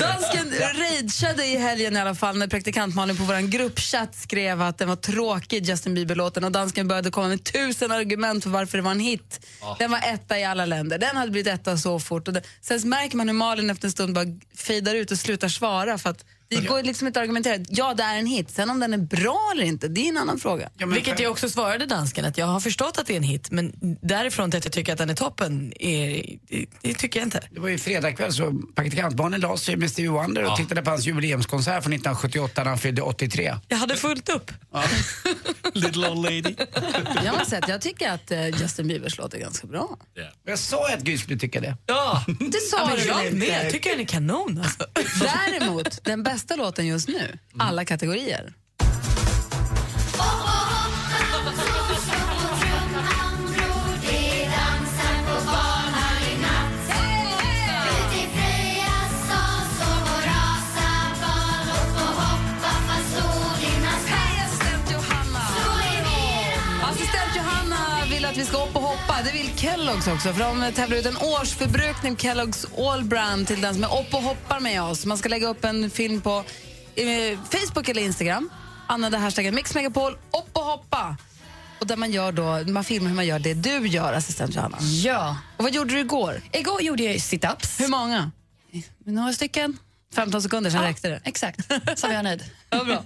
Speaker 4: Dansken rageade i helgen i alla fall när praktikant Malin på vår gruppchatt skrev att den var tråkig, Justin Bieber-låten. Och dansken började komma med tusen argument för varför det var en hit. Den var etta i alla länder. Den hade blivit etta så fort. Och det, sen märker man hur Malin efter en stund bara fejdar ut och slutar svara. För att det går liksom inte att argumentera. Ja, det är en hit. Sen om den är bra eller inte, det är en annan fråga.
Speaker 1: Vilket jag också svarade dansken, att jag har förstått att det är en hit men därifrån till att jag tycker att den är toppen, är, det, det tycker jag inte.
Speaker 6: Det var ju fredag kväll så praktikantbarnen la sig med Stevie Wonder och tittade på hans jubileumskonsert från 1978 när han fyllde 83.
Speaker 1: Jag hade fullt upp.
Speaker 16: Little old lady.
Speaker 4: Jag har sett, jag tycker att eh, Justin Biebers låt är ganska bra.
Speaker 6: Jag sa att Gry skulle tycka det.
Speaker 1: Ja,
Speaker 4: Det sa
Speaker 1: ja men
Speaker 4: du
Speaker 1: jag med.
Speaker 4: inte?
Speaker 1: Jag tycker den är kanon. Alltså.
Speaker 4: Däremot, den bästa låten just nu, alla kategorier. Assistent Johanna vill att vi ska upp och. Det vill Kellogg's också. För de tävlar ut en årsförbrukning Kellogg's All Brand till den som är upp och hoppar med oss. Man ska lägga upp en film på eh, Facebook eller Instagram. Använda hashtaggen mixmegapol upp och hoppa. Och där man, gör då, man filmar hur man gör det du gör, assistent Johanna.
Speaker 17: Ja.
Speaker 4: Och vad gjorde du igår?
Speaker 17: Igår gjorde jag sit-ups.
Speaker 4: Hur många? Några stycken? 15 sekunder, sen räckte det.
Speaker 17: Exakt, så var jag nöjd.
Speaker 4: Ja, bra.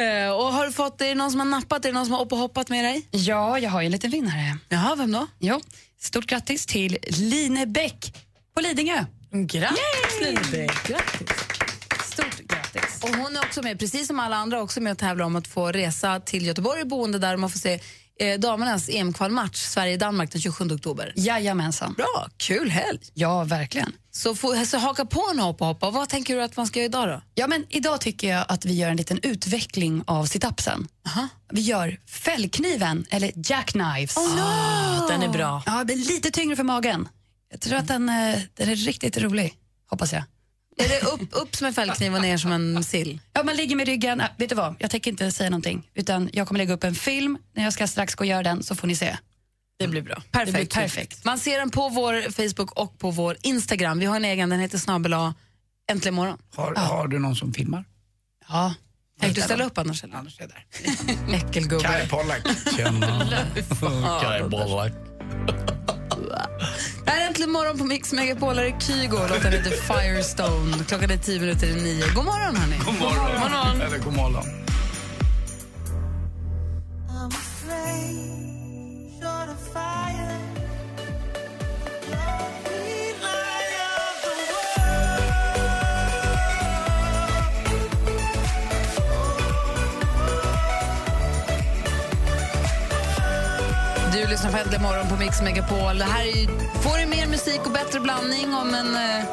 Speaker 4: Eh, och har du fått, är det någon som har nappat, är det någon som har upp och hoppat med dig?
Speaker 17: Ja, jag har ju en liten vinnare.
Speaker 4: Jaha, vem då?
Speaker 17: Jo, stort grattis till Line Bäck på Lidingö.
Speaker 4: Grattis Line.
Speaker 17: Grattis. Stort grattis.
Speaker 4: Och hon är också med, precis som alla andra, också med och tävlar om att få resa till Göteborg, boende där man får se eh, damernas EM-kvalmatch Sverige-Danmark den 27 oktober.
Speaker 17: Jajamensan.
Speaker 4: Bra, kul helg.
Speaker 17: Ja, verkligen.
Speaker 4: Så, få, så haka på en hoppa hoppa. Vad tänker du att man ska göra idag då?
Speaker 17: Ja, men idag tycker jag att vi gör en liten utveckling av situpsen. Vi gör fällkniven, eller jackknives.
Speaker 4: Oh, no. Den är bra.
Speaker 17: Ja, det blir lite tyngre för magen. Jag tror att den, eh, den är riktigt rolig, hoppas jag.
Speaker 4: Är det upp, upp som en fällkniv och ner som en sill?
Speaker 17: Ja, man ligger med ryggen. Äh, vet du vad, jag tänker inte säga någonting. Utan jag kommer lägga upp en film när jag ska strax gå och göra den så får ni se.
Speaker 4: Det blir bra.
Speaker 17: Perfekt,
Speaker 4: Det blir
Speaker 17: perfekt.
Speaker 4: Man ser den på vår Facebook och på vår Instagram. Vi har en egen, den heter snabel Äntligen morgon.
Speaker 6: Har, har du någon som filmar?
Speaker 4: Ja. Tänkte du ställa upp annars? Eller?
Speaker 6: Annars är jag där.
Speaker 4: Äckelgubbe.
Speaker 6: Kaj Pollak. Tjena.
Speaker 16: Kaj Pollak.
Speaker 4: Det här är Äntligen morgon på Mix Megapol. Här är Kygo. Låten heter Firestone. Klockan är tio minuter i nio. God morgon, hörni.
Speaker 6: God morgon.
Speaker 4: God morgon.
Speaker 6: Eller god morgon.
Speaker 4: Du lyssnar på Äntligen morgon på Mix Megapol. Det här är ju, får du mer musik och bättre blandning om en eh,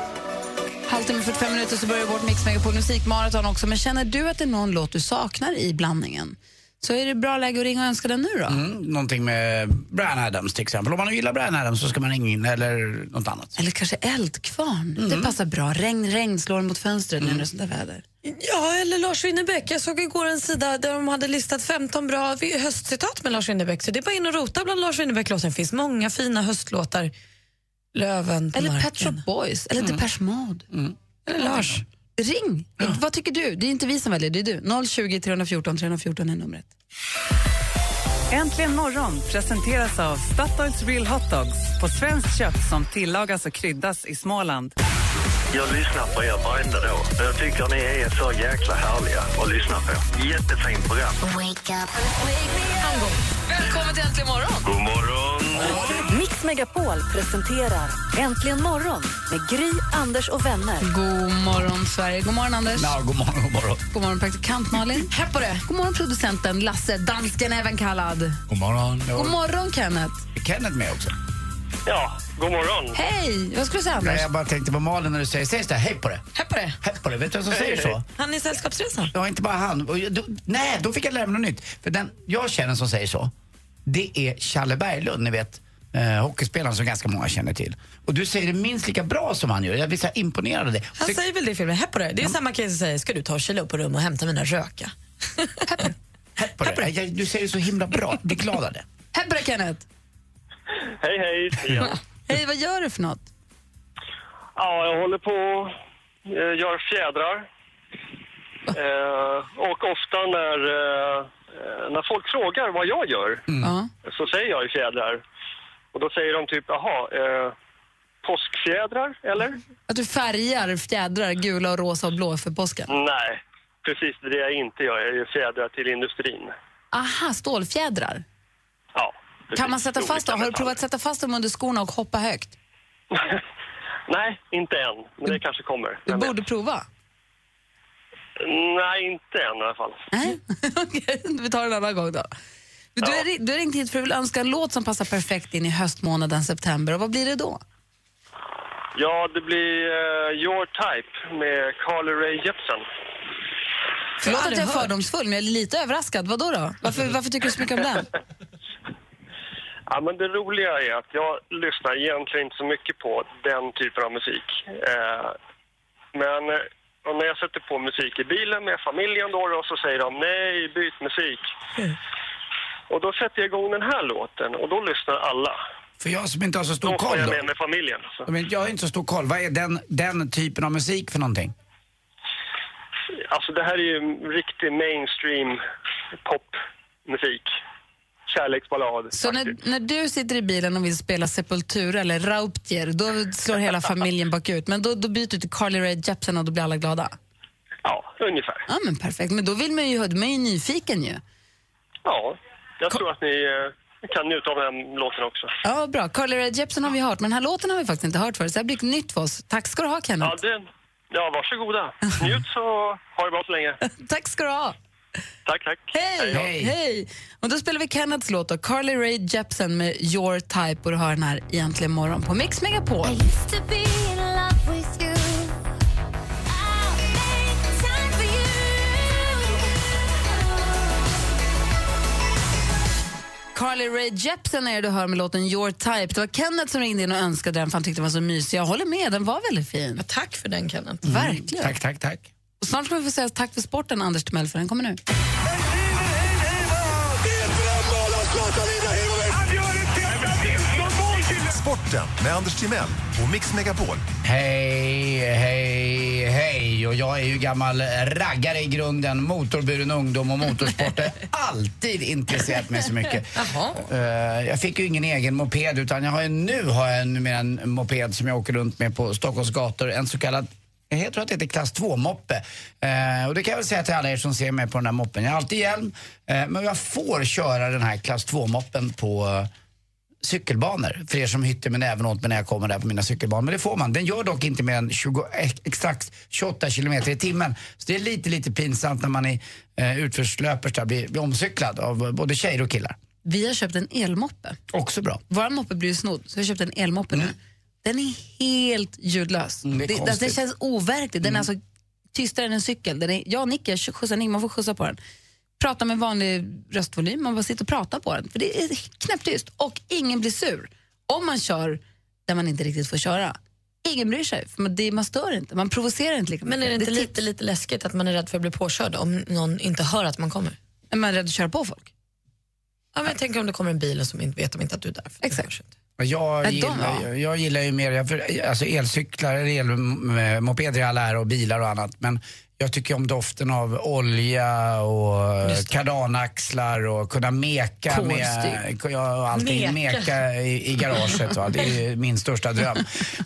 Speaker 4: halvtimme, 45 minuter så börjar vårt Mix Megapol musikmaraton också. Men känner du att det är någon låt du saknar i blandningen så är det bra läge att ringa och önska den nu då.
Speaker 6: Mm, någonting med Brian Adams till exempel. Om man gillar Brian Adams så ska man ringa in eller något annat.
Speaker 4: Eller kanske Eldkvarn. Det
Speaker 6: Mm.
Speaker 4: passar bra. Regn, regn slår mot fönstret nu när det är sånt där väder.
Speaker 1: Ja, eller Lars Winnerbäck. Jag såg igår en sida där de hade listat 15 bra höstcitat med Lars Winnerbäck. Så det är bara in och rota bland Lars Winnerbäck-låtar. Det finns många fina höstlåtar. Löven på
Speaker 4: Eller
Speaker 1: marken.
Speaker 4: Pet Shop Boys, eller Depeche Mode.
Speaker 1: Eller Lars.
Speaker 4: Ring! Vad tycker du? Det är inte vi som väljer, det är du. 020 314 314 är numret.
Speaker 9: Äntligen morgon presenteras av Statoils Real Hot Dogs på svenskt kött som tillagas och kryddas i Småland.
Speaker 2: Jag lyssnar på er varenda dag. Jag tycker ni är så jäkla härliga att lyssna på. Jättefint program.
Speaker 1: Välkommen till Äntligen morgon.
Speaker 2: God morgon!
Speaker 3: Mix Megapol presenterar Äntligen morgon med Gry, Anders och vänner.
Speaker 4: God morgon, Sverige. God morgon, Anders.
Speaker 6: Ja, god morgon, god morgon.
Speaker 4: God morgon, praktikant Malin. Här på det. God morgon, producenten Lasse, dansken även kallad.
Speaker 16: God morgon.
Speaker 4: God morgon, Kenneth.
Speaker 6: Är Kenneth med också?
Speaker 2: Ja, god morgon.
Speaker 4: Hej! Vad skulle du säga,
Speaker 6: Nej,
Speaker 4: Anders?
Speaker 6: jag bara tänkte på Malin när du säger, sägs det hej på det?
Speaker 1: Här på det.
Speaker 6: Hej på det, vet du vem som säger så?
Speaker 1: Han är i Sällskapsresan.
Speaker 6: Ja, inte bara han. Och jag- då, nej, då fick jag lära mig något nytt. För den jag känner som säger så, det är Challe Berglund, ni vet. Eh, hockeyspelaren som ganska många känner till. Och du säger det minst lika bra som han gör. Jag blir så imponerad av det.
Speaker 1: Han säger väl det i filmen. Här på det. Det är samma kille som säger, ska du ta och kila upp på rum och hämta mina röka?
Speaker 6: Här på det. Jag, du säger det så himla bra. Blir glad av det.
Speaker 4: Här på det, Kenneth.
Speaker 2: Hej, hej. Ja.
Speaker 4: Hej, vad gör du för något?
Speaker 2: ja, jag håller på och eh, gör fjädrar. Eh, och ofta när, eh, eh, när folk frågar vad jag gör
Speaker 4: Ja.
Speaker 2: så säger jag ju fjädrar. Och då säger de typ, jaha, eh, påskfjädrar eller?
Speaker 4: Att du färgar fjädrar gula, och rosa och blå för påsken?
Speaker 2: Nej, precis det jag inte gör. Jag gör fjädrar till industrin.
Speaker 4: Aha, stålfjädrar.
Speaker 2: Ja.
Speaker 4: Kan man sätta fast dem? Har du provat att sätta fast dem under skorna och hoppa högt?
Speaker 2: Nej, inte än. Men det kanske kommer.
Speaker 4: Du
Speaker 2: Vem vet?
Speaker 4: borde prova.
Speaker 2: Nej, inte än i alla fall.
Speaker 4: Nej, okej. Vi tar det en annan gång då. Du, är, du är ringt hit för att du vill önska en låt som passar perfekt in i höstmånaden september. Och vad blir det då?
Speaker 2: Ja, det blir eh, Your Type med Carly Rae Jepsen.
Speaker 4: Förlåt att jag är fördomsfull, men jag är lite överraskad. Vad då? då? Varför, varför tycker du så mycket om den?
Speaker 2: Ja, men det roliga är att jag lyssnar egentligen inte så mycket på den typen av musik. Eh, men eh, och när jag sätter på musik i bilen med familjen då, då så säger de nej, byt musik. Och då sätter jag igång den här låten och då lyssnar alla.
Speaker 6: För jag som inte har så stor
Speaker 2: Då
Speaker 6: koll
Speaker 2: jag
Speaker 6: då.
Speaker 2: med mig familjen. Så.
Speaker 6: Men jag har inte så stor koll. Vad är den, den typen av musik för någonting?
Speaker 2: Alltså det här är ju riktig mainstream popmusik. kärleksballad.
Speaker 4: Så när, när du sitter i bilen och vill spela Sepultura eller Rauptier, då slår hela familjen bakut. Men då, då byter du till Carly Rae Jepsen och då blir alla glada?
Speaker 2: Ja, ungefär.
Speaker 4: Ja, men perfekt. Men då vill man ju, man är ju nyfiken ju.
Speaker 2: Ja, jag tror att ni eh, kan njuta av den här låten också.
Speaker 4: Ja, bra. Carly Rae Jepsen har vi hört, men den här låten har vi faktiskt inte hört förut. Så det här blir nytt för oss. Tack ska du ha, Kenneth.
Speaker 2: Ja, det, ja, varsågoda. Njut så ha det bra så länge.
Speaker 4: Tack ska du ha.
Speaker 2: Tack, tack.
Speaker 4: Hej! Hej! Och då spelar vi Kenneths låt då, Carly Rae Jepsen med Your Type och du hör den här egentligen morgon på Mix Megapol. Carly Rae Jepsen är det du hör med låten Your Type. Det var Kenneth som ringde in och önskade den för han tyckte den var så mysig. Jag håller med, den var väldigt fin.
Speaker 1: tack för den Kenneth.
Speaker 4: Verkligen.
Speaker 6: Tack, tack, tack.
Speaker 4: Och snart ska vi få säga tack för sporten, Anders Timell, för den kommer nu.
Speaker 18: Sporten med Anders Timell och Mix Megapol.
Speaker 6: Hej, hej, hej. Och jag är ju gammal raggare i grunden, motorburen ungdom och motorsporter. Alltid intresserat mig så mycket. Eh, jag fick ju ingen egen moped utan jag har ju, nu har jag numera en moped som jag åker runt med på Stockholms gator. En så kallad jag tror att det heter klass 2-moppe. Eh, och det kan jag väl säga till alla er som ser mig på den här moppen. Jag har alltid hjälm, eh, men jag får köra den här klass 2-moppen på eh, cykelbanor. För er som hytter med näven åt mig när jag kommer där på mina cykelbanor. Men det får man. Den gör dock inte mer än 20, ex- exakt 28 kilometer i timmen. Så det är lite, lite pinsamt när man i eh, utförslöpers där blir, blir omcyklad av både tjejer och killar.
Speaker 4: Vi har köpt en elmoppe.
Speaker 6: Också bra.
Speaker 4: Vår moppe blir ju snodd, så vi har köpt en elmoppe nu. Den är helt ljudlös.
Speaker 6: Mm, det
Speaker 4: det,
Speaker 6: konstigt.
Speaker 4: den känns overklig. Den är alltså tystare än en cykel. Den är, jag och Nick skjutsar Nick, man får skjutsa på den. Prata med vanlig röstvolym, man bara sitter och pratar på den. För det är knäpptyst och ingen blir sur. Om man kör där man inte riktigt får köra. Ingen bryr sig, för man, det, man stör inte, man provocerar inte lika
Speaker 1: Men är det inte lite, lite läskigt att man är rädd för att bli påkörd om någon inte hör att man kommer?
Speaker 4: Är man rädd att köra på folk?
Speaker 1: Ja, men jag tänker om det kommer en bil och som inte vet de inte att du är där. Exakt.
Speaker 6: Men Jag, gillar,
Speaker 1: ja.
Speaker 6: jag gillar ju mer, jag, för, alltså elcyklar, elmopeder i all ära och bilar och annat. Men jag tycker om doften av olja och kardanaxlar och kunna meka med ja, allting.
Speaker 1: Meka.
Speaker 6: Meka i, i garaget. Va? Det är min största dröm.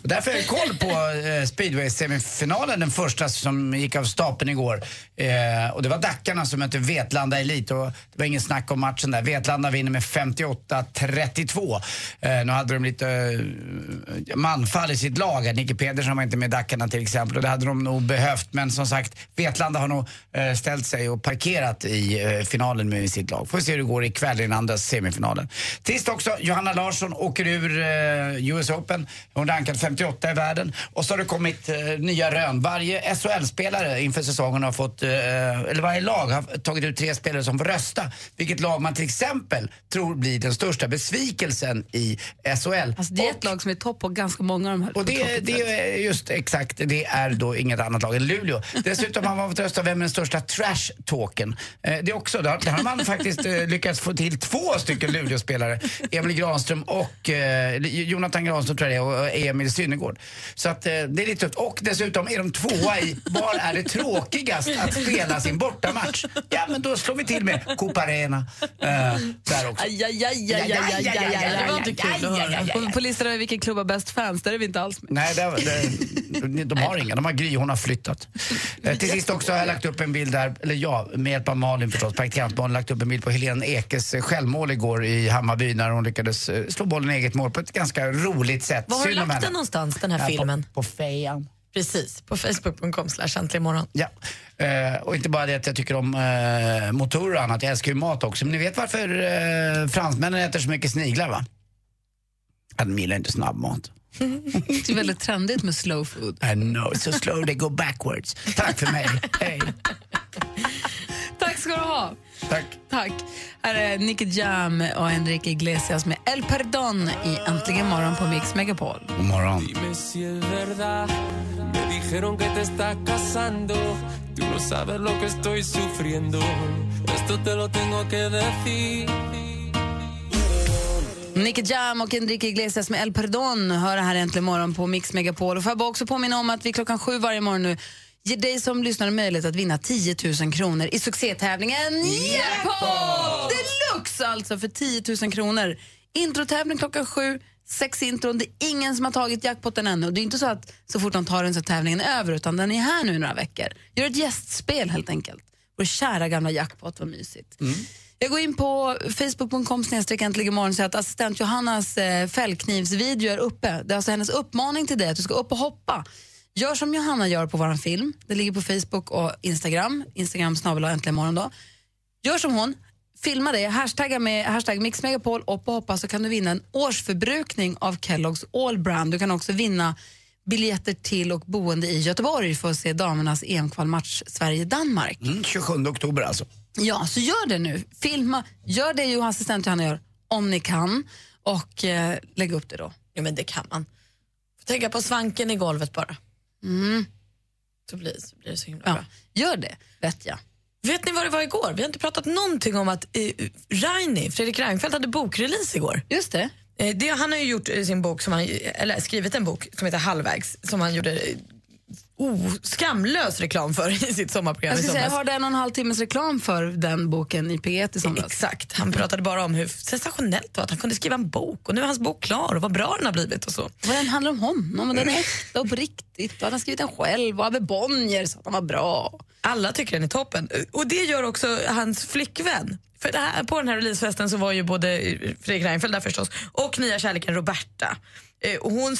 Speaker 6: Och därför har jag koll på eh, speedway-semifinalen, den första som gick av stapeln igår. Eh, och det var Dackarna som mötte Vetlanda Elit och det var ingen snack om matchen där. Vetlanda vinner med 58-32. Eh, nu hade de lite eh, manfall i sitt lag. Nicke Pedersen var inte med Dackarna till exempel och det hade de nog behövt. Men som sagt, Vetlanda har nog eh, ställt sig och parkerat i eh, finalen med sitt lag. Får vi se hur det går ikväll i den andra semifinalen. Tisdag också, Johanna Larsson åker ur eh, US Open. Hon rankad 58 i världen. Och så har det kommit nya rön. Varje SHL-spelare inför säsongen har fått, eller varje lag har tagit ut tre spelare som får rösta. Vilket lag man till exempel tror blir den största besvikelsen i SHL.
Speaker 4: Alltså, det är ett lag som är topp på ganska många av de här.
Speaker 6: Och det, det är just exakt, det är då inget annat lag än Luleå. Dessutom har man fått rösta vem är den största trash-talken. Eh, det är också, där, där har man faktiskt eh, lyckats få till två stycken Luleå-spelare. Emil Granström och eh, Jonathan Granström tror jag det är, och Emil Synnergård. Så att eh, det är lite tufft. Och dessutom är de tvåa i var är det tråkigast att spela sin bortamatch? Ja men då slår vi till med Coop Arena. Eh, där också.
Speaker 4: Aj, aj, aj, aj, aj, aj, aj, Det var inte kul att höra. På listan över vilken klubb har bäst fans, där är vi inte alls med.
Speaker 6: Nej, det, det, de har inga. De har Gry, hon har flyttat. Eh, till sist också har jag lagt upp en bild där, eller ja, med hjälp av Malin förstås, praktikant Malin, lagt upp en bild på Helene Ekes eh, självmål igår i Hammarby när hon lyckades eh, slå bollen i eget mål på ett ganska roligt sätt.
Speaker 1: Var har du lagt den någonstans, den här
Speaker 6: Ja, på-
Speaker 1: filmen?
Speaker 6: På fejan.
Speaker 1: Precis, på facebook.com slash äntligen morgon.
Speaker 6: Ja, eh, och inte bara det att jag tycker om eh, motorer och annat, jag älskar ju mat också. Men ni vet varför eh, fransmännen äter så mycket sniglar va? De gillar inte snabbmat.
Speaker 4: Det är väldigt trendigt med slow food.
Speaker 6: I know, so slow they go backwards. Tack för mig, hej.
Speaker 4: Tack ska du ha.
Speaker 6: Tack.
Speaker 4: Tack. Här är Nicky Jam och Enrique Iglesias med El Perdón i Äntligen morgon på Mix Megapol.
Speaker 6: God morgon.
Speaker 4: Nicky Jam och Enrique Iglesias med El Perdon hör det här äntligen morgon på Mix Megapol. Och får jag bara också påminna om att vi klockan sju varje morgon nu ger dig som lyssnar möjlighet att vinna 10 000 kronor i succétävlingen Jackpot! Deluxe alltså för 10 000 kronor. Introtävling klockan sju, sex intron. Det är ingen som har tagit jackpotten ännu. Det är inte så att så fort de tar den så är tävlingen över utan den är här nu i några veckor. Gör ett gästspel helt enkelt. Vår kära gamla jackpot, vad mysigt. Jag går in på facebook.com imorgon och säger att assistent Johannas eh, fällknivsvideo är uppe. Det är alltså hennes uppmaning till dig att du ska upp och hoppa. Gör som Johanna gör på vår film. Det ligger på Facebook och Instagram. Instagram snabel äntligen imorgon då. Gör som hon. Filma det, hashtagga med hashtag mixmegapol upp och hoppa så kan du vinna en årsförbrukning av Kellogg's All Brand. Du kan också vinna biljetter till och boende i Göteborg för att se damernas EM-kvalmatch Sverige-Danmark.
Speaker 6: Mm, 27 oktober alltså.
Speaker 4: Ja, så gör det nu. Filma, gör det ju assistent Johanna gör, om ni kan. Och eh, lägg upp det då.
Speaker 1: Ja, men det kan man. Får tänka på svanken i golvet bara.
Speaker 4: Mm.
Speaker 1: Så blir, så blir det så himla
Speaker 4: Ja,
Speaker 1: bra.
Speaker 4: gör det, vet jag.
Speaker 1: Vet ni vad det var igår? Vi har inte pratat någonting om att eh, Raini, Fredrik Reinfeldt hade bokrelease igår.
Speaker 4: Just det.
Speaker 1: Eh, det. Han har ju gjort eh, sin bok, som han, eller skrivit en bok som heter Halvvägs, som han gjorde eh, oh, skamlös reklam för i sitt sommarprogram
Speaker 4: Jag
Speaker 1: i
Speaker 4: säga,
Speaker 1: somras.
Speaker 4: en och en halv timmes reklam för den boken i P1 i somras.
Speaker 1: Exakt, han pratade bara om hur sensationellt det var att han kunde skriva en bok och nu är hans bok klar och vad bra den har blivit och så.
Speaker 4: Vad den handlar om honom och den är äkta och på riktigt. Och han har skrivit den själv och Abbe Bonnier sa att han var bra.
Speaker 1: Alla tycker den är toppen. Och det gör också hans flickvän. För här, på den här releasefesten så var ju både Fredrik Reinfeldt där förstås och nya kärleken Roberta. Eh, Och hon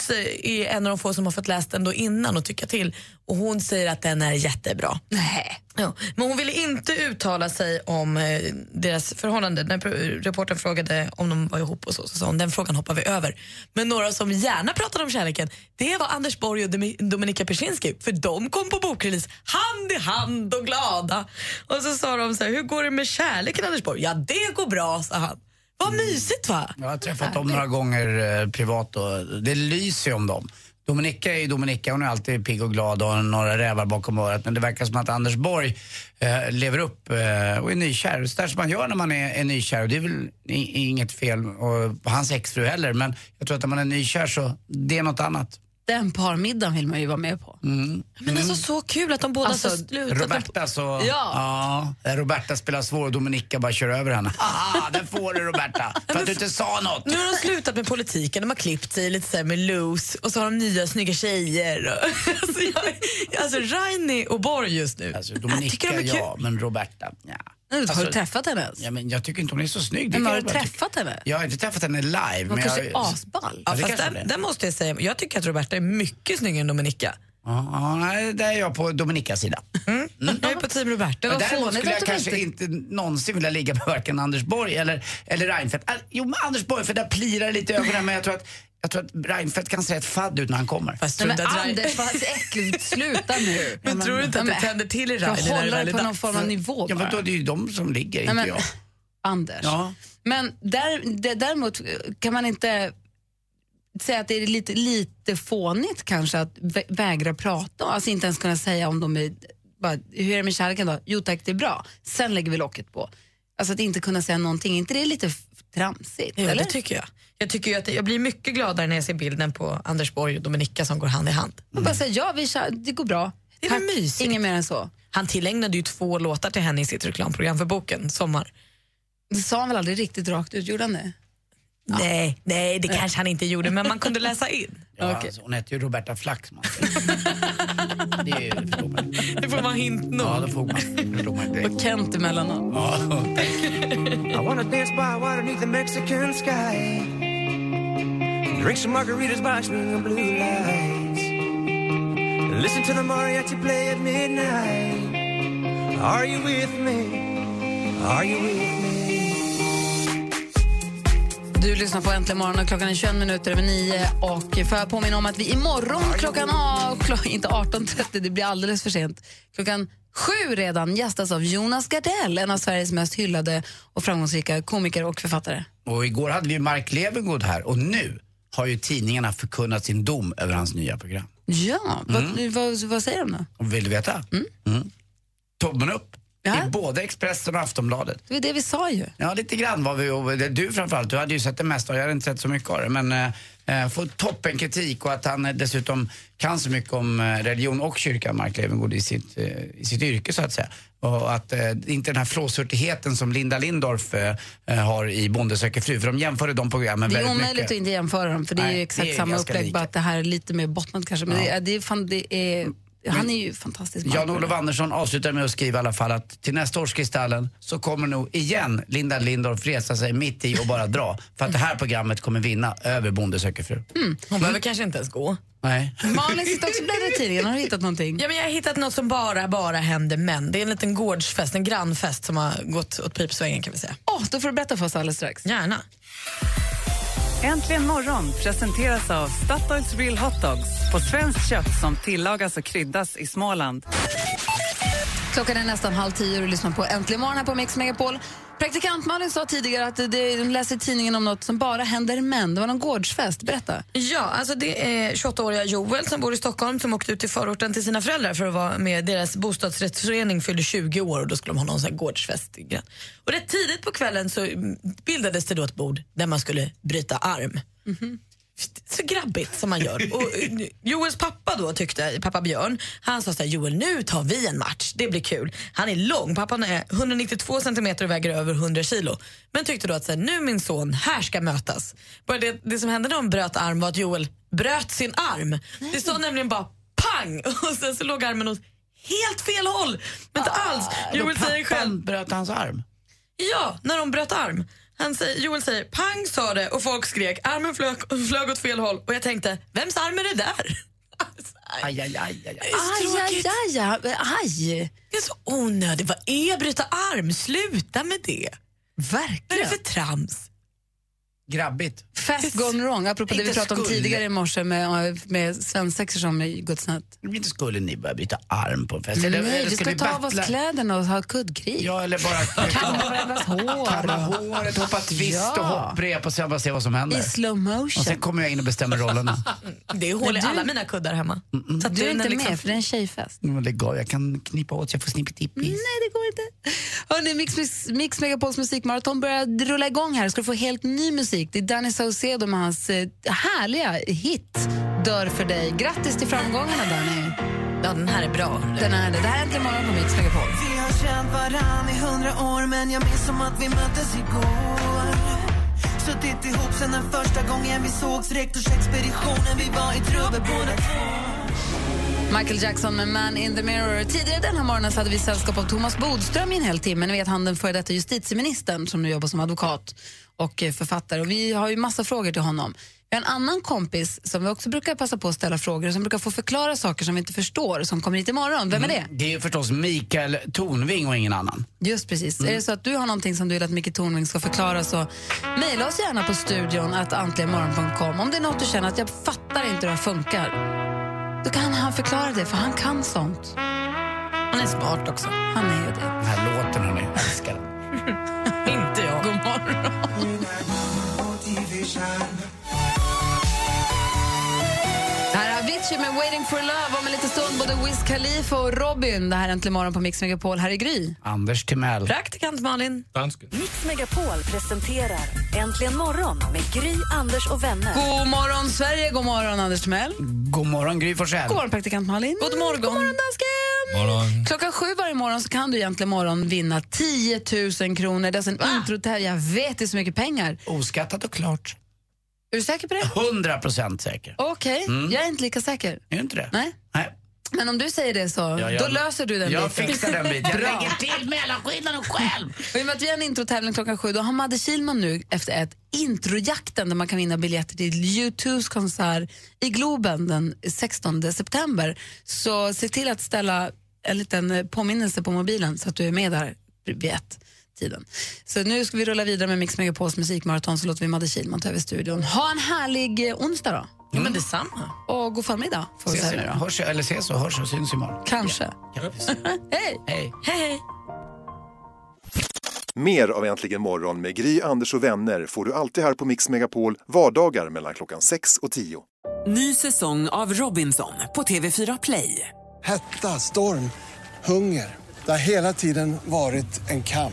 Speaker 1: är en av de få som har fått läst den då innan och tycka till. Och hon säger att den är jättebra.
Speaker 4: Nej.
Speaker 1: Ja, men hon ville inte uttala sig om eh, deras förhållande. När reportern frågade om de var ihop och så, så sa hon den frågan hoppar vi över. Men några som gärna pratade om kärleken, det var Anders Borg och Domi- Dominika Persinski. För de kom på bokrelease hand i hand och glada. Och så sa de så här, hur går det med kärleken Anders Borg? Ja, det går bra, sa han. Vad mysigt va?
Speaker 6: Jag har träffat dem några gånger eh, privat och det lyser ju om dem. Dominika är ju Dominika, hon är alltid pigg och glad och har några rävar bakom örat. Men det verkar som att Anders Borg eh, lever upp eh, och är nykär. Så där som man gör när man är, är nykär. Och det är väl i, inget fel och på hans exfru heller. Men jag tror att när man är nykär så det är något annat.
Speaker 4: Den parmiddagen vill man ju vara med på.
Speaker 6: Mm.
Speaker 1: Men alltså så kul att de båda
Speaker 4: Alltså,
Speaker 1: så slutat.
Speaker 6: Roberta så...
Speaker 4: Ja.
Speaker 6: ja. Roberta spelar svår och Dominika bara kör över henne. Ah, den får du Roberta. För att du inte sa något.
Speaker 1: Nu har de slutat med politiken, de har klippt sig lite så med loose och så har de nya snygga tjejer. alltså, jag, alltså Raini och Borg just nu.
Speaker 6: Alltså, Dominika ja, men Roberta ja.
Speaker 4: Har
Speaker 6: Alltså-
Speaker 4: du träffat henne ens?
Speaker 6: Ja, men jag tycker inte hon är så snygg.
Speaker 4: Men har
Speaker 6: jag
Speaker 4: du träffat henne?
Speaker 6: Jag har inte träffat henne live.
Speaker 4: Hon
Speaker 6: men
Speaker 4: kanske
Speaker 6: jag,
Speaker 4: är asball.
Speaker 1: Ja,
Speaker 6: det är.
Speaker 1: där måste jag säga, jag tycker att Roberta är mycket snyggare än Dominika.
Speaker 6: Ja, ja, nej, där är jag på Dominikas sida. Mm.
Speaker 1: Jag är på team Roberta.
Speaker 6: Däremot skulle jag
Speaker 4: de
Speaker 6: kanske inte... någonsin vilja ligga med varken Anders Borg eller, eller Reinfeldt. Äh, Jo, med Anders Borg, för där plirar det lite i ögonen. Men jag tror att, jag tror att Reinfeldt kan se ett fadd ut när han kommer.
Speaker 1: Fast
Speaker 4: men
Speaker 1: Raini-
Speaker 4: Anders, vad äckligt. Sluta nu.
Speaker 1: Men tror du inte att det tänder till i
Speaker 4: För
Speaker 1: Raini när det är
Speaker 4: på någon form av nivå
Speaker 6: Ja, men
Speaker 4: bara.
Speaker 6: då är det ju de som ligger,
Speaker 4: Nej,
Speaker 6: inte
Speaker 4: men,
Speaker 6: jag.
Speaker 4: Anders.
Speaker 6: Ja.
Speaker 4: Men där, däremot kan man inte säga att det är lite, lite fånigt kanske att vä- vägra prata, alltså inte ens kunna säga om de är, bara, hur är det med kärleken då? Jo tack, det är bra. Sen lägger vi locket på. Alltså att inte kunna säga någonting, är inte det lite f- tramsigt?
Speaker 1: Jo,
Speaker 4: eller?
Speaker 1: det tycker jag. Jag, tycker ju att jag blir mycket gladare när jag ser bilden på Anders Borg och Dominika som går hand i hand.
Speaker 4: Man bara säga ja, vi kör, det går bra.
Speaker 1: Det är väl mysigt?
Speaker 4: inget mer än så.
Speaker 1: Han tillägnade ju två låtar till henne i sitt reklamprogram för boken Sommar.
Speaker 4: Det sa han väl aldrig riktigt rakt ut, gjorde han det?
Speaker 1: Nej, nej, det kanske han inte gjorde, men man kunde läsa in.
Speaker 6: Ja, alltså, hon heter ju Roberta Flaxman. det är ju, man.
Speaker 1: Det får man hint nog.
Speaker 6: Ja, då får man. Direkt.
Speaker 4: Och Kent emellanåt.
Speaker 6: Ja,
Speaker 15: Drink some margaritas by swinging blue lights. Listen to the mariachi play at midnight. Are you with me? Are you with me?
Speaker 4: Du lyssnar på Äntligen morgon och klockan är 21 minuter över 9 och får jag påminna om att vi imorgon klockan, ah, klo- inte 18.30, det blir alldeles för sent, klockan sju redan gästas av Jonas Gardell, en av Sveriges mest hyllade och framgångsrika komiker och författare.
Speaker 6: Och igår hade vi Mark Levengood här och nu har ju tidningarna förkunnat sin dom över hans nya program.
Speaker 4: Ja, vad, vad, vad säger de då?
Speaker 6: Vill du veta? Mm. Tummen upp
Speaker 4: Ja.
Speaker 6: i både Expressen och Aftonbladet.
Speaker 4: Det var det vi sa ju.
Speaker 6: Ja, lite grann var vi, och du framförallt, du hade ju sett det mesta och jag hade inte sett så mycket av det. Men eh, får toppen kritik och att han dessutom kan så mycket om eh, religion och kyrka, Mark Levengood, i sitt, eh, i sitt yrke så att säga. Och att eh, inte den här flåshurtigheten som Linda Lindorff eh, eh, har i Bonde söker fru, för de jämförde de programmen
Speaker 4: Det är
Speaker 6: väldigt
Speaker 4: omöjligt
Speaker 6: mycket.
Speaker 4: att inte jämföra dem för det är
Speaker 6: Nej,
Speaker 4: ju exakt
Speaker 6: är
Speaker 4: samma upplägg
Speaker 6: lika.
Speaker 4: bara att det här är lite mer bottnat kanske. Men
Speaker 6: Ja.
Speaker 4: det, är, det är fan, det är, han är ju fantastisk.
Speaker 6: Jan-Olof Andersson avslutar med att skriva i alla fall att till nästa års Kristallen så kommer nog igen Linda Lindorff resa sig mitt i och bara dra. För att det här programmet kommer vinna över Bonde söker fru.
Speaker 1: Mm. Hon behöver kanske inte ens gå.
Speaker 6: Nej.
Speaker 4: Malin sitter också och bläddrar i tidningen. Har du hittat någonting?
Speaker 1: Ja, men jag har hittat något som bara, bara händer män. Det är en liten gårdsfest, en grannfest som har gått åt pipsvängen kan vi säga.
Speaker 4: Åh, då får du berätta för oss alldeles strax.
Speaker 1: Gärna.
Speaker 9: Äntligen morgon presenteras av Statoils Real Hot Dogs på svenskt kött som tillagas och kryddas i Småland.
Speaker 4: Klockan är nästan halv tio och du lyssnar på Äntligen morgon här på Mix Megapol. Praktikant Malin sa tidigare att det, hon läser tidningen om något som bara händer män. Det var någon gårdsfest. Berätta.
Speaker 1: Ja, alltså det är 28-åriga Joel som bor i Stockholm som åkte ut till förorten till sina föräldrar för att vara med. Deras bostadsrättsförening fyllde 20 år och då skulle de ha någon sån här gårdsfest. Och rätt tidigt på kvällen så mm, bildades det då ett bord där man skulle bryta arm. Så grabbigt som man gör. Och eh, Joels pappa då tyckte, pappa Björn, han sa så här, Joel nu tar vi en match, det blir kul. Han är lång, pappan är 192 centimeter och väger över 100 kilo. Men tyckte då att så här, nu min son, här ska mötas. Bara det, det som hände när de bröt arm var att Joel bröt sin arm. Det stod nämligen bara pang och sen så låg armen åt helt fel håll. Men inte alls. Joel säger själv.
Speaker 6: bröt hans arm?
Speaker 1: Ja, när de bröt arm. Han säger, Joel säger pang sa det och folk skrek armen flög, flög åt fel håll och jag tänkte vems arm är det där?
Speaker 6: Aj, aj, aj, aj, aj.
Speaker 1: Det är så
Speaker 4: Aj, aj, aj, aj.
Speaker 1: Det är så onödigt. Vad är bryta arm? Sluta med det. Vad är det
Speaker 4: Verkligen.
Speaker 1: för trams?
Speaker 6: Grabbigt.
Speaker 4: Fest gone wrong, apropå det vi pratade om tidigare i morse med, med svensexor som gått snett.
Speaker 6: Inte skulle ni börja byta arm på en fest? Eller-
Speaker 4: Nej,
Speaker 6: eller
Speaker 4: vi
Speaker 6: ska
Speaker 4: ska ta av oss
Speaker 6: battla?
Speaker 4: kläderna och ha kuddkrig.
Speaker 6: Ja, eller bara
Speaker 4: Kamma varandras hår.
Speaker 6: kamma håret, hoppa twist och
Speaker 4: Ja.
Speaker 6: hopprep och sen bara se vad som händer.
Speaker 4: I slow motion.
Speaker 6: Och sen kommer jag in och bestämmer rollerna.
Speaker 1: Det är hål i alla mina kuddar hemma. Så att
Speaker 4: Du är inte
Speaker 1: liksom-
Speaker 4: med för det är en tjejfest.
Speaker 6: Men lägg av, jag kan knipa åt så jag får snippetippis.
Speaker 4: Nej, det går inte. Hörrni, Mix, Mix, Mix Megapols musikmaraton börjar rulla igång här. Ska du få helt ny musik. Det är Danny Saucedo med hans eh, härliga hit Dör för dig. Grattis till framgångarna, Danny.
Speaker 1: Ja, den här är bra.
Speaker 4: Den är det. Det här är Äntligen morgon på Mix Megapol.
Speaker 15: Vi har känt varann i hundra år men jag minns som att vi möttes igår Suttit ihop sen den första gången vi sågs Rektorsexpeditionen, vi var i trubbel båda två
Speaker 4: Michael Jackson med Man in the Mirror. Tidigare den här morgonen så hade vi sällskap av Thomas Bodström i en hel timme. Ni vet han den före detta justitieministern som nu jobbar som advokat och eh, författare. Och vi har ju massa frågor till honom. Vi har en annan kompis som vi också brukar passa på att ställa frågor som brukar få förklara saker som vi inte förstår som kommer hit imorgon. Vem är det?
Speaker 6: Det är förstås Mikael Tornving och ingen annan.
Speaker 4: Just precis.
Speaker 6: Mm.
Speaker 4: Är det så att du har någonting som du vill att Micke Tornving ska förklara så mejla oss gärna på studion att antligenmorgon.com. Om det är något du känner att jag fattar inte hur det här funkar, då kan han förklara det för han kan sånt.
Speaker 1: Han är smart också.
Speaker 4: Han är ju det.
Speaker 6: Den här låten, hörni, jag älskar den.
Speaker 4: Avicii med Waiting for love om en liten stund. Både Wiz Khalifa och Robin. Det här är Äntligen morgon på Mix Megapol. Här är Gry.
Speaker 6: Anders Timell.
Speaker 1: Praktikant Malin.
Speaker 3: Mix Megapol presenterar Äntligen morgon med Gry, Anders och vänner.
Speaker 4: God morgon, Sverige. God morgon, Anders Timell.
Speaker 6: God morgon, Gry Forssell.
Speaker 4: God morgon, praktikant Malin.
Speaker 1: God morgon.
Speaker 4: God morgon, dansken.
Speaker 16: Morgon.
Speaker 4: Klockan sju varje morgon så kan du egentligen morgon vinna 10 000 kronor. Det är alltså en introtävling. Jag vet, det är så mycket pengar.
Speaker 6: Oskattat och klart.
Speaker 4: Är du säker på det?
Speaker 6: 100 procent säker.
Speaker 4: Okej,
Speaker 6: Mm.
Speaker 4: jag är inte lika säker.
Speaker 6: Är du inte det?
Speaker 4: Nej.
Speaker 6: Nej.
Speaker 4: Men om du säger det så,
Speaker 6: Ja, jag-
Speaker 4: då löser du den
Speaker 6: Jag
Speaker 4: biten.
Speaker 6: fixar den biten. Jag lägger till mellanskillnaden själv.
Speaker 4: Och I och med att vi har en introtävling klockan sju, då har Madde Kilman nu efter ett introjakten där man kan vinna biljetter till U2s konsert i Globen den 16 september. Så se till att ställa en liten påminnelse på mobilen så att du är med där vid ett tiden. Så nu ska vi rulla vidare med Mix Megapols musikmaraton så låter vi Madde Kilman ta över studion. Ha en härlig eh, onsdag då.
Speaker 1: Ja, men detsamma.
Speaker 4: Och god förmiddag får
Speaker 6: Ses,
Speaker 4: säga nu då.
Speaker 6: hörs, eller ses och hörs och syns imorgon.
Speaker 4: Kanske. Hej!
Speaker 6: Hej.
Speaker 1: Hej.
Speaker 18: Mer av Äntligen morgon med Gry, Anders och vänner får du alltid här på Mix Megapol vardagar mellan klockan 6 och 10.
Speaker 9: Ny säsong av Robinson på TV4 Play.
Speaker 19: Hetta, storm, hunger. Det har hela tiden varit en kamp.